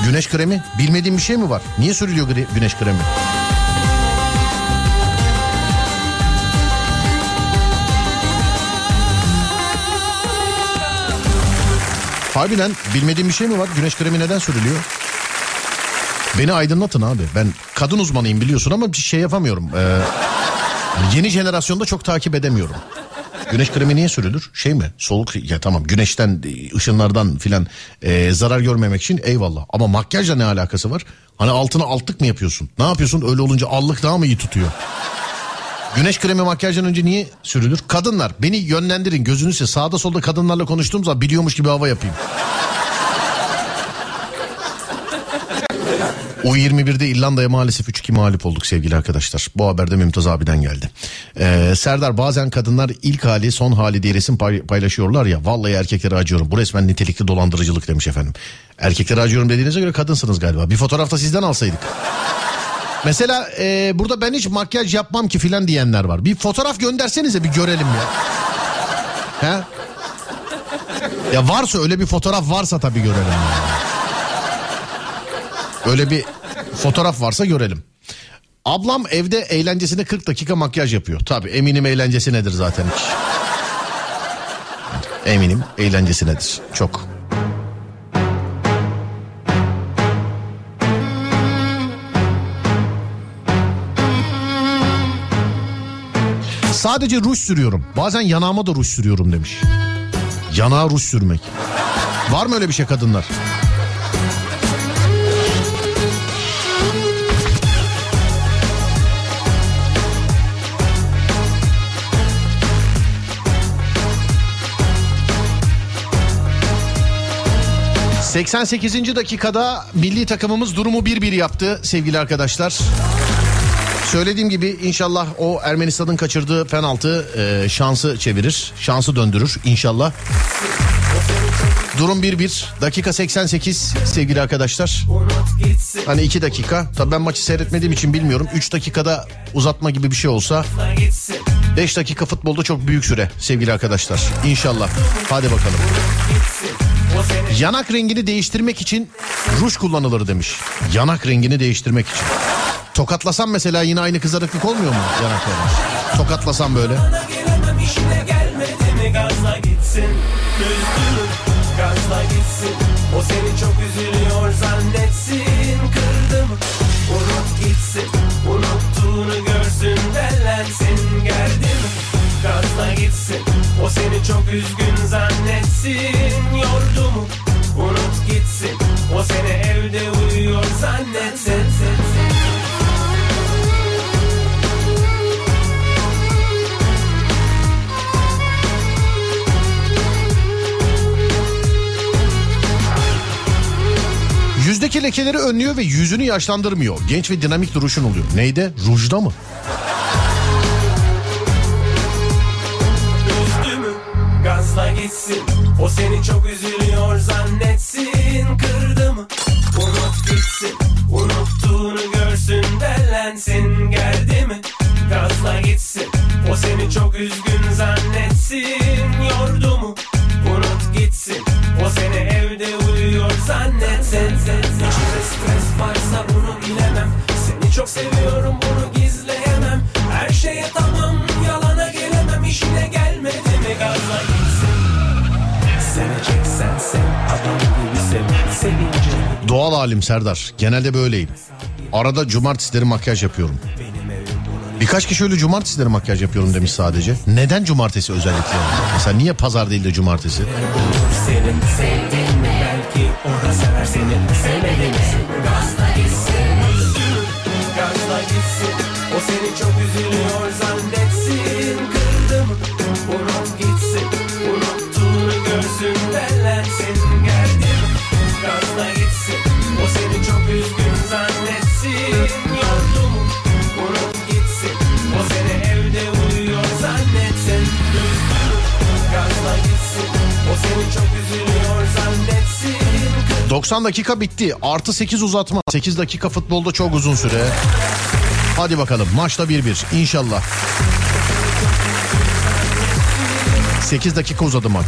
[SPEAKER 1] Güneş kremi? Bilmediğim bir şey mi var? Niye sürülüyor güneş kremi? Harbiden bilmediğim bir şey mi var? Güneş kremi neden sürülüyor? Beni aydınlatın abi. Ben kadın uzmanıyım biliyorsun ama bir şey yapamıyorum. Ee, yeni jenerasyonda çok takip edemiyorum. Güneş kremi niye sürülür? Şey mi? Soğuk ya tamam güneşten ışınlardan filan e, zarar görmemek için eyvallah. Ama makyajla ne alakası var? Hani altına altlık mı yapıyorsun? Ne yapıyorsun? Öyle olunca allık daha mı iyi tutuyor? Güneş kremi makyajdan önce niye sürülür? Kadınlar beni yönlendirin gözünüzse sağda solda kadınlarla konuştuğum zaman biliyormuş gibi hava yapayım. U21'de İrlanda'ya maalesef 3-2 mağlup olduk sevgili arkadaşlar. Bu haberde Mümtaz abiden geldi. Ee, Serdar bazen kadınlar ilk hali son hali diye resim pay- paylaşıyorlar ya. Vallahi erkeklere acıyorum. Bu resmen nitelikli dolandırıcılık demiş efendim. Erkeklere acıyorum dediğinize göre kadınsınız galiba. Bir fotoğrafta sizden alsaydık. Mesela e, burada ben hiç makyaj yapmam ki filan diyenler var. Bir fotoğraf göndersenize bir görelim ya. He? Ya varsa öyle bir fotoğraf varsa tabii görelim. yani. Öyle bir fotoğraf varsa görelim. Ablam evde eğlencesine 40 dakika makyaj yapıyor. Tabii eminim eğlencesi nedir zaten hiç. Eminim eğlencesi nedir. Çok. Sadece ruj sürüyorum. Bazen yanağıma da ruj sürüyorum demiş. Yanağa ruj sürmek. Var mı öyle bir şey kadınlar? ...88. dakikada milli takımımız durumu 1-1 yaptı sevgili arkadaşlar. Söylediğim gibi inşallah o Ermenistan'ın kaçırdığı penaltı e, şansı çevirir. Şansı döndürür inşallah. Durum 1-1. Dakika 88 sevgili arkadaşlar. Hani 2 dakika. Tabii ben maçı seyretmediğim için bilmiyorum. 3 dakikada uzatma gibi bir şey olsa 5 dakika futbolda çok büyük süre sevgili arkadaşlar. İnşallah. Hadi bakalım. Yanak rengini değiştirmek için ruj kullanılır demiş. Yanak rengini değiştirmek için. Tokatlasam mesela yine aynı kızarıklık olmuyor mu yanaklarına? Tokatlasam böyle.
[SPEAKER 13] O seni çok üzülüyor zannetsin Kırdı mı unut gitsin Unuttuğunu görsün dellensin Geldi mi gazla gitsin O seni çok üzgün zannetsin Yordu mu unut gitsin O seni evde uyuyor zannetsin
[SPEAKER 1] Yüzdeki lekeleri önlüyor ve yüzünü yaşlandırmıyor. Genç ve dinamik duruşun oluyor. Neyde? Rujda mı?
[SPEAKER 13] Gazla gitsin. O seni çok üzülüyor zannetsin. Kırdı mı? Unut gitsin. Unuttuğunu görsün dellensin. Geldi mi? Gazla gitsin. O seni çok üzgün zannetsin. Yordu mu? Unut gitsin. O seni zannetsin İçinde stres varsa bunu bilemem Seni çok seviyorum bunu gizleyemem Her şeye tamam yalana gelemem işine gelmedi mi gazla gitsin Seveceksen sev adam gibi sev Sevince
[SPEAKER 1] Doğal halim Serdar. Genelde böyleyim. Arada cumartesileri makyaj yapıyorum. Birkaç kişi öyle cumartesileri makyaj yapıyorum demiş sadece. Neden cumartesi özellikle? Mesela niye pazar değil de cumartesi?
[SPEAKER 13] Senin sevdin mi belki o da sever seni Sevmedi mi gazla gitsin. Gazla gitsin. O seni çok üzülüyor
[SPEAKER 9] 90 dakika bitti. Artı 8 uzatma. 8 dakika futbolda çok uzun süre. Hadi bakalım maçta 1-1 inşallah. 8 dakika uzadı maç.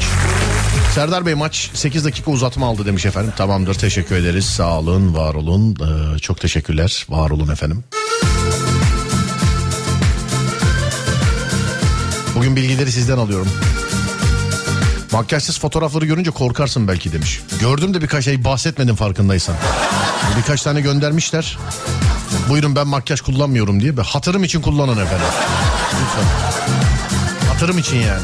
[SPEAKER 9] Serdar Bey maç 8 dakika uzatma aldı demiş efendim. Tamamdır teşekkür ederiz. Sağ olun, var olun. Ee, çok teşekkürler. Var olun efendim. Bugün bilgileri sizden alıyorum. Makyajsız fotoğrafları görünce korkarsın belki demiş. Gördüm de birkaç şey bahsetmedim farkındaysan. Birkaç tane göndermişler. Buyurun ben makyaj kullanmıyorum diye. Hatırım için kullanın efendim. Lütfen. Hatırım için yani.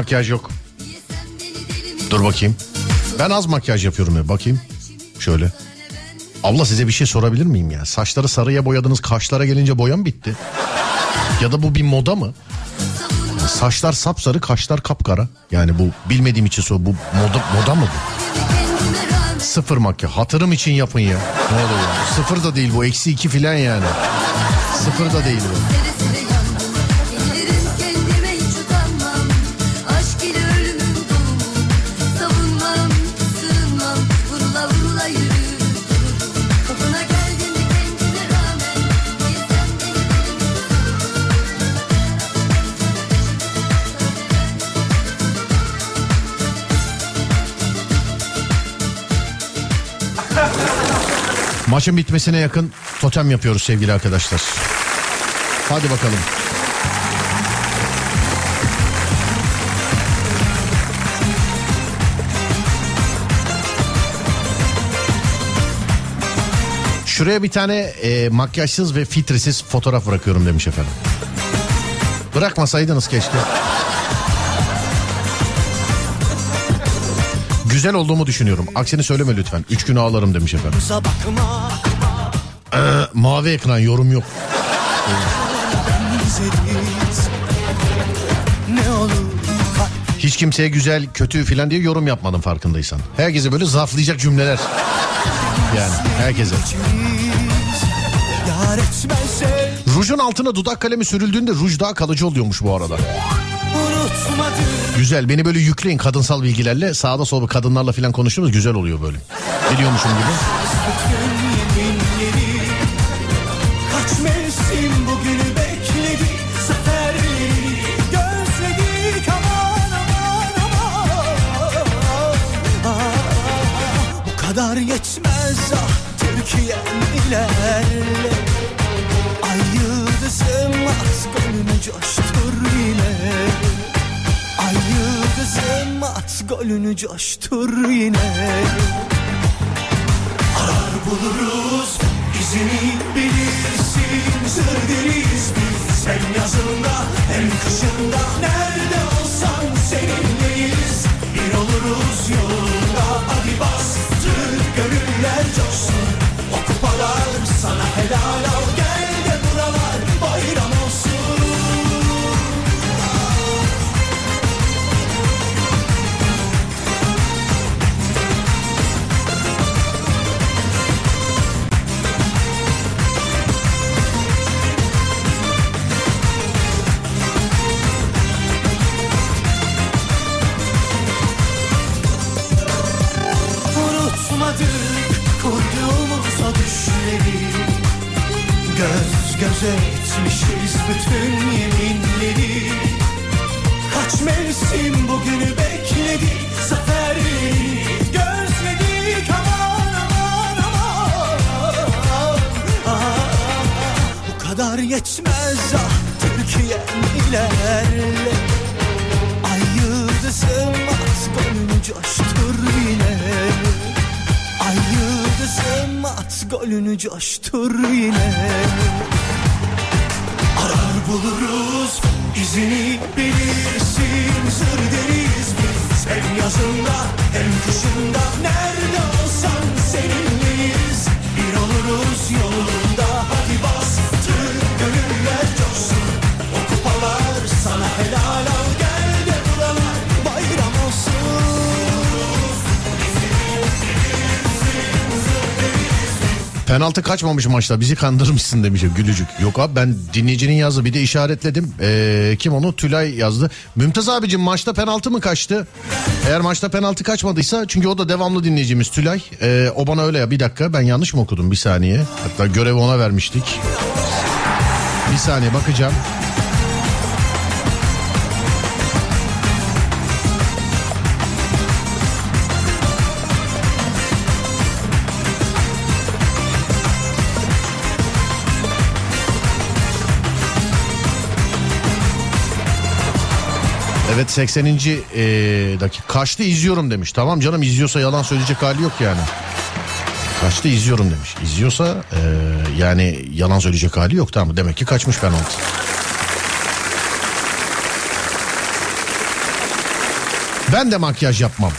[SPEAKER 9] Makyaj yok. Dur bakayım. Ben az makyaj yapıyorum ya bakayım. Şöyle. Abla size bir şey sorabilir miyim ya? Saçları sarıya boyadınız kaşlara gelince boya mı bitti? Ya da bu bir moda mı? Saçlar sapsarı kaşlar kapkara. Yani bu bilmediğim için sor. Bu moda, moda mı bu? Sıfır makyaj. Hatırım için yapın ya. Ne oluyor? ya? Sıfır da değil bu. Eksi iki filan yani. Sıfır da değil bu. Maçın bitmesine yakın totem yapıyoruz sevgili arkadaşlar. Hadi bakalım. Şuraya bir tane e, makyajsız ve filtresiz fotoğraf bırakıyorum demiş efendim. Bırakmasaydınız keşke.
[SPEAKER 1] Güzel olduğumu düşünüyorum. Aksini söyleme lütfen. Üç gün ağlarım demiş efendim. Ee, mavi ekran yorum yok. Hiç kimseye güzel, kötü filan diye yorum yapmadım farkındaysan. Herkese böyle zarflayacak cümleler. Yani herkese. Rujun altına dudak kalemi sürüldüğünde ruj daha kalıcı oluyormuş bu arada. Güzel beni böyle yükleyin kadınsal bilgilerle. Sağda solda kadınlarla falan konuştuğumuz güzel oluyor böyle. Biliyormuşum gibi.
[SPEAKER 14] Bütün yeminleri Kaç mevsim bugünü golünü coştur yine. Arar buluruz izini bilirsin. Sır deriz biz hem yazında hem kışında. Nerede
[SPEAKER 1] Penaltı kaçmamış maçta bizi kandırmışsın demişim gülücük. Yok abi ben dinleyicinin yazdı bir de işaretledim. Ee, kim onu Tülay yazdı. Mümtaz abicim maçta penaltı mı kaçtı? Eğer maçta penaltı kaçmadıysa çünkü o da devamlı dinleyicimiz Tülay. Ee, o bana öyle ya bir dakika ben yanlış mı okudum bir saniye. Hatta görevi ona vermiştik. Bir saniye bakacağım. Evet 80. Ee, dakika. Kaçtı izliyorum demiş. Tamam canım izliyorsa yalan söyleyecek hali yok yani. Kaçtı izliyorum demiş. İzliyorsa ee, yani yalan söyleyecek hali yok tamam? Demek ki kaçmış penaltı. Ben de makyaj yapmam.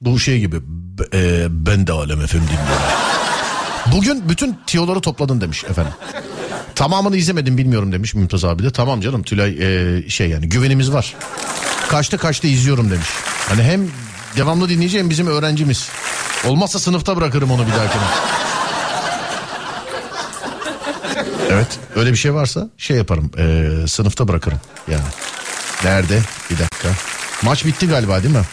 [SPEAKER 1] Bu şey gibi ee, ben de Alem dinliyorum. Bugün bütün tiyoları topladın demiş efendim. Tamamını izlemedim bilmiyorum demiş Mümtaz abi de. Tamam canım Tülay ee, şey yani güvenimiz var. Kaçta kaçta izliyorum demiş. Hani hem devamlı dinleyici hem bizim öğrencimiz. Olmazsa sınıfta bırakırım onu bir dahakine. Evet öyle bir şey varsa şey yaparım ee, sınıfta bırakırım yani. Nerede? Bir dakika. Maç bitti galiba değil mi?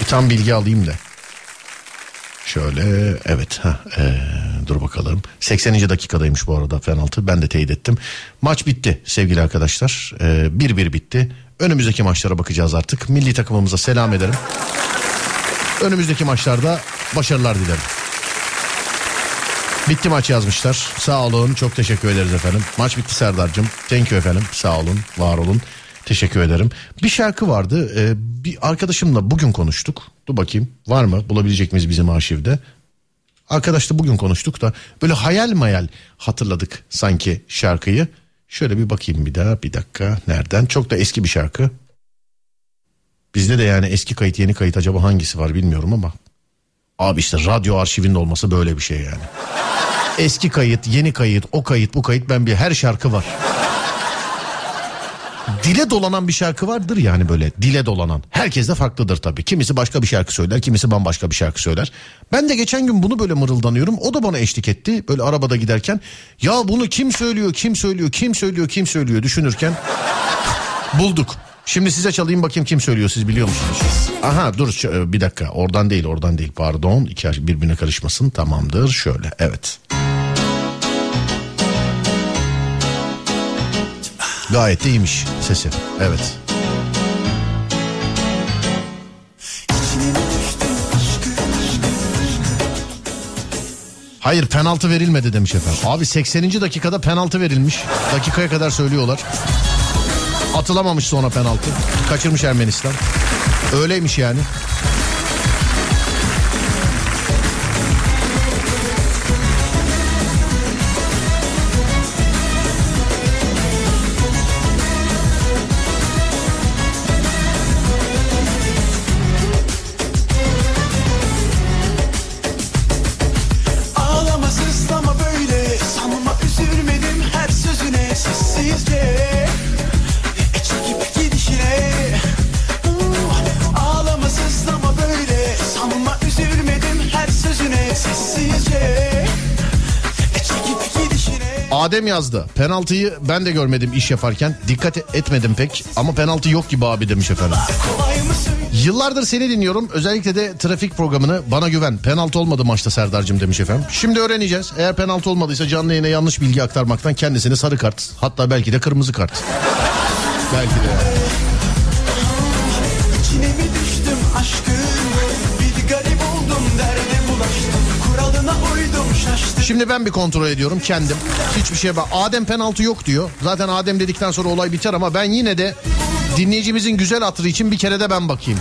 [SPEAKER 1] Bir tam bilgi alayım da. Şöyle evet ha dur bakalım 80. dakikadaymış bu arada penaltı ben de teyit ettim. Maç bitti sevgili arkadaşlar 1-1 bitti. Önümüzdeki maçlara bakacağız artık. Milli takımımıza selam ederim. Önümüzdeki maçlarda başarılar dilerim. Bitti maç yazmışlar. Sağ olun. Çok teşekkür ederiz efendim. Maç bitti Serdar'cığım. Thank you efendim. Sağ olun. Var olun. Teşekkür ederim. Bir şarkı vardı. Ee, bir arkadaşımla bugün konuştuk. Dur bakayım. Var mı? Bulabilecek miyiz bizim arşivde? Arkadaşla bugün konuştuk da böyle hayal mayal hatırladık sanki şarkıyı. Şöyle bir bakayım bir daha bir dakika. Nereden? Çok da eski bir şarkı. Bizde de yani eski kayıt yeni kayıt acaba hangisi var bilmiyorum ama. Abi işte radyo arşivinde olması böyle bir şey yani. Eski kayıt, yeni kayıt, o kayıt, bu kayıt ben bir her şarkı var. Dile dolanan bir şarkı vardır yani böyle dile dolanan. Herkes de farklıdır tabii. Kimisi başka bir şarkı söyler, kimisi bambaşka bir şarkı söyler. Ben de geçen gün bunu böyle mırıldanıyorum. O da bana eşlik etti böyle arabada giderken. Ya bunu kim söylüyor, kim söylüyor, kim söylüyor, kim söylüyor düşünürken bulduk. Şimdi size çalayım bakayım kim söylüyor siz biliyor musunuz? Aha dur bir dakika oradan değil oradan değil pardon. İki birbirine karışmasın tamamdır şöyle evet. Gayet de iyiymiş sesi. Evet. Hayır penaltı verilmedi demiş efendim. Abi 80. dakikada penaltı verilmiş. Dakikaya kadar söylüyorlar. Atılamamış sonra penaltı. Kaçırmış Ermenistan. Öyleymiş yani. Adem yazdı. Penaltıyı ben de görmedim iş yaparken. Dikkat etmedim pek ama penaltı yok gibi abi demiş efendim. Yıllardır seni dinliyorum. Özellikle de trafik programını bana güven. Penaltı olmadı maçta Serdar'cığım demiş efendim. Şimdi öğreneceğiz. Eğer penaltı olmadıysa canlı yayına yanlış bilgi aktarmaktan kendisine sarı kart. Hatta belki de kırmızı kart. belki de.
[SPEAKER 14] İçine
[SPEAKER 1] Şimdi ben bir kontrol ediyorum kendim. Hiçbir şeye bak. Adem penaltı yok diyor. Zaten Adem dedikten sonra olay biter ama ben yine de dinleyicimizin güzel hatırı için bir kere de ben bakayım.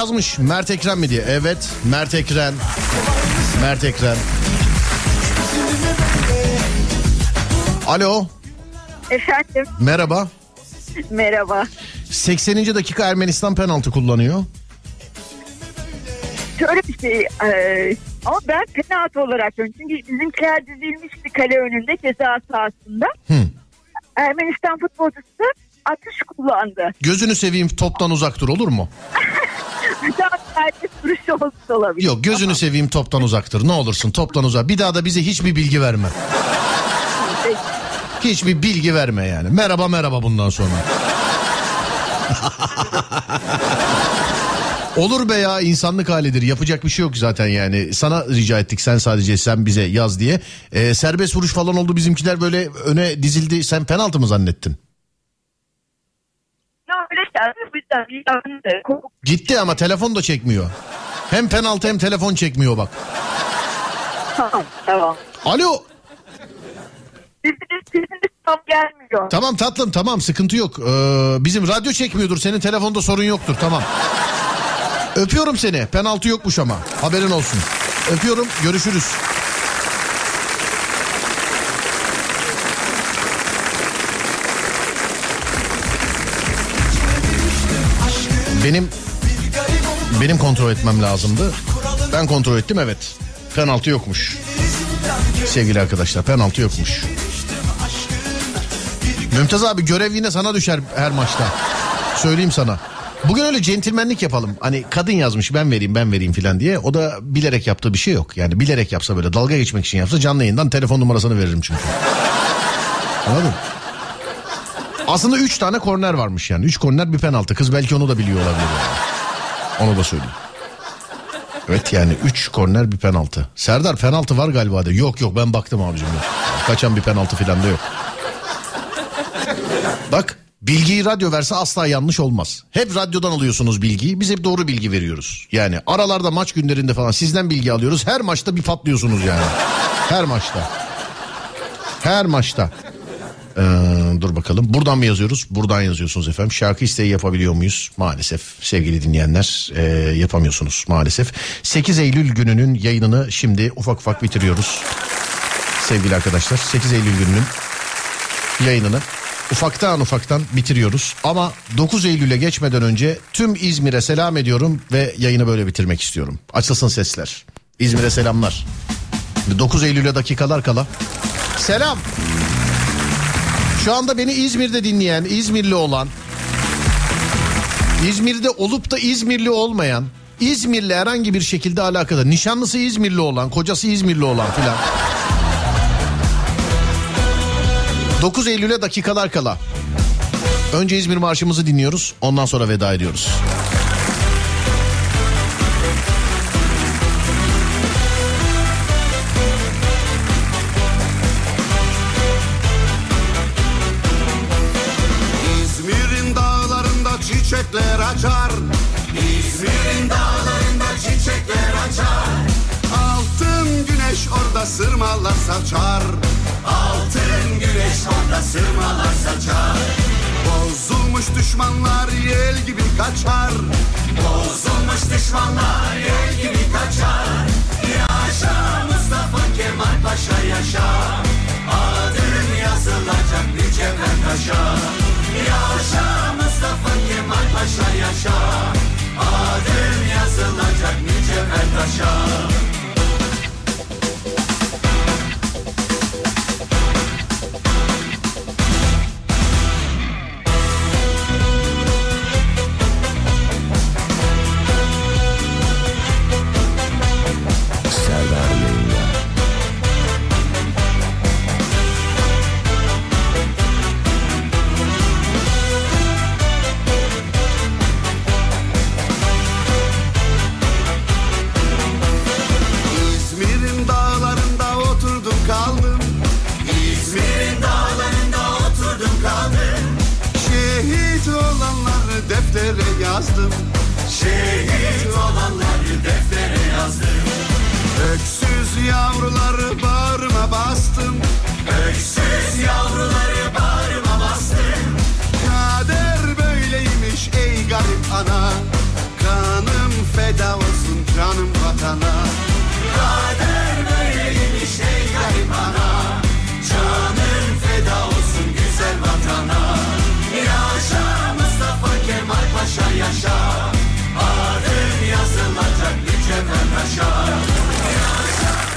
[SPEAKER 1] Yazmış Mert Ekrem mi diye. Evet Mert Ekrem. Mert Ekrem. Alo
[SPEAKER 15] Efendim
[SPEAKER 1] merhaba.
[SPEAKER 15] merhaba.
[SPEAKER 1] 80. dakika Ermenistan penaltı kullanıyor.
[SPEAKER 15] Şöyle bir şey e, ama ben penaltı olarak görüyorum. Çünkü bizimkiler dizilmişti kale önünde ceza sahasında. Ermenistan futbolcusu atış kullandı.
[SPEAKER 1] Gözünü seveyim toptan uzak dur olur mu?
[SPEAKER 15] Olabilir.
[SPEAKER 1] Yok gözünü seveyim toptan uzak dur ne olursun toptan uzak. Bir daha da bize hiçbir bilgi verme. Hiçbir bilgi verme yani. Merhaba merhaba bundan sonra. Olur be ya insanlık halidir yapacak bir şey yok zaten yani sana rica ettik sen sadece sen bize yaz diye Ee, serbest vuruş falan oldu bizimkiler böyle öne dizildi sen penaltı mı zannettin
[SPEAKER 15] Bu yüzden
[SPEAKER 1] gitti ama telefon da çekmiyor hem penaltı hem telefon çekmiyor bak
[SPEAKER 15] Tamam tamam.
[SPEAKER 1] alo
[SPEAKER 15] Sesiniz, sesiniz tam gelmiyor.
[SPEAKER 1] Tamam tatlım tamam sıkıntı yok. Ee, bizim radyo çekmiyordur senin telefonda sorun yoktur tamam. Öpüyorum seni penaltı yokmuş ama haberin olsun. Öpüyorum görüşürüz. Benim benim kontrol etmem lazımdı. Ben kontrol ettim evet. Penaltı yokmuş. Sevgili arkadaşlar penaltı yokmuş. Mümtaz abi görev yine sana düşer her maçta. Söyleyeyim sana. Bugün öyle centilmenlik yapalım. Hani kadın yazmış ben vereyim ben vereyim filan diye. O da bilerek yaptığı bir şey yok. Yani bilerek yapsa böyle dalga geçmek için yapsa canlı yayından telefon numarasını veririm çünkü. Anladın mı? Aslında 3 tane korner varmış yani. 3 korner bir penaltı. Kız belki onu da biliyor olabilir. Yani. Onu da söyleyeyim. Evet yani 3 korner bir penaltı. Serdar penaltı var galiba de. Yok yok ben baktım abicim. Kaçan bir penaltı filan da yok. Bak bilgiyi radyo verse asla yanlış olmaz. Hep radyodan alıyorsunuz bilgiyi. Biz hep doğru bilgi veriyoruz. Yani aralarda maç günlerinde falan sizden bilgi alıyoruz. Her maçta bir patlıyorsunuz yani. Her maçta. Her maçta. Ee, dur bakalım. Buradan mı yazıyoruz? Buradan yazıyorsunuz efendim. Şarkı isteği yapabiliyor muyuz? Maalesef sevgili dinleyenler e, yapamıyorsunuz maalesef. 8 Eylül gününün yayınını şimdi ufak ufak bitiriyoruz. Sevgili arkadaşlar 8 Eylül gününün yayınını ufaktan ufaktan bitiriyoruz. Ama 9 Eylül'e geçmeden önce tüm İzmir'e selam ediyorum ve yayını böyle bitirmek istiyorum. Açılsın sesler. İzmir'e selamlar. 9 Eylül'e dakikalar kala. Selam. Şu anda beni İzmir'de dinleyen, İzmirli olan, İzmir'de olup da İzmirli olmayan, İzmir'le herhangi bir şekilde alakadar. Nişanlısı İzmirli olan, kocası İzmirli olan filan. 9 Eylül'e dakikalar kala. Önce İzmir Marşımızı dinliyoruz, ondan sonra veda ediyoruz.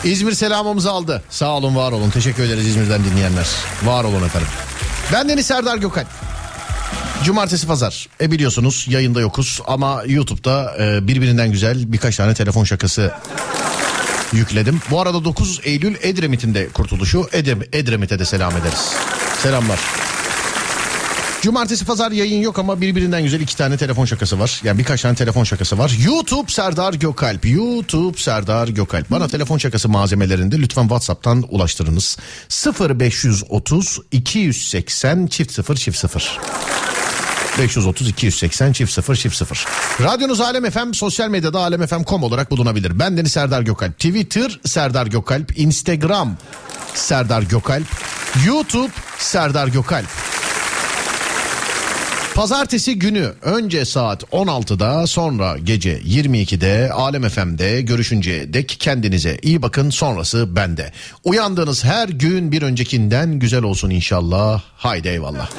[SPEAKER 1] İzmir selamımızı aldı. Sağ olun var olun. Teşekkür ederiz İzmir'den dinleyenler. Var olun efendim. Ben Deniz Serdar Gökalp. Cumartesi pazar. E biliyorsunuz yayında yokuz ama YouTube'da e, birbirinden güzel birkaç tane telefon şakası yükledim. Bu arada 9 Eylül Edremit'in de kurtuluşu. Edrem, Edremit'e de selam ederiz. Selamlar. Cumartesi pazar yayın yok ama birbirinden güzel iki tane telefon şakası var. Yani birkaç tane telefon şakası var. YouTube Serdar Gökalp. YouTube Serdar Gökalp. Bana telefon şakası malzemelerinde lütfen WhatsApp'tan ulaştırınız. 0530 280 çift 0 çift 0. 530 280 çift 0 çift 0. Radyonuz Alem FM sosyal medyada alemfm.com olarak bulunabilir. Ben Deniz Serdar Gökalp. Twitter Serdar Gökalp. Instagram Serdar Gökalp. YouTube Serdar Gökalp. Pazartesi günü önce saat 16'da sonra gece 22'de Alem FM'de görüşünceye dek kendinize iyi bakın sonrası bende. Uyandığınız her gün bir öncekinden güzel olsun inşallah. Haydi eyvallah.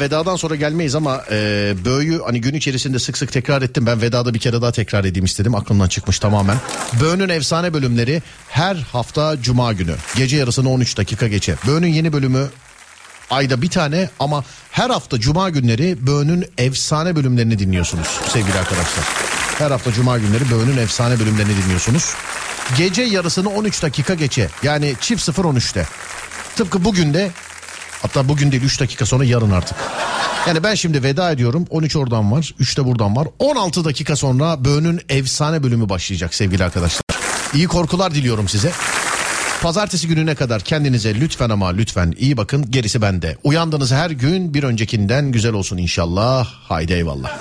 [SPEAKER 1] Vedadan sonra gelmeyiz ama e, Böğ'ü hani gün içerisinde sık sık tekrar ettim. Ben vedada bir kere daha tekrar edeyim istedim. Aklımdan çıkmış tamamen. Böğ'ün efsane bölümleri her hafta cuma günü. Gece yarısını 13 dakika geçe. Böğ'ün yeni bölümü ayda bir tane ama her hafta cuma günleri Böğ'ün efsane bölümlerini dinliyorsunuz sevgili arkadaşlar. Her hafta cuma günleri Böğ'ün efsane bölümlerini dinliyorsunuz. Gece yarısını 13 dakika geçe yani çift 0 13'te. Tıpkı bugün de Hatta bugün değil 3 dakika sonra yarın artık. Yani ben şimdi veda ediyorum. 13 oradan var. 3 de buradan var. 16 dakika sonra Böğün'ün efsane bölümü başlayacak sevgili arkadaşlar. İyi korkular diliyorum size. Pazartesi gününe kadar kendinize lütfen ama lütfen iyi bakın. Gerisi bende. Uyandığınız her gün bir öncekinden güzel olsun inşallah. Haydi eyvallah.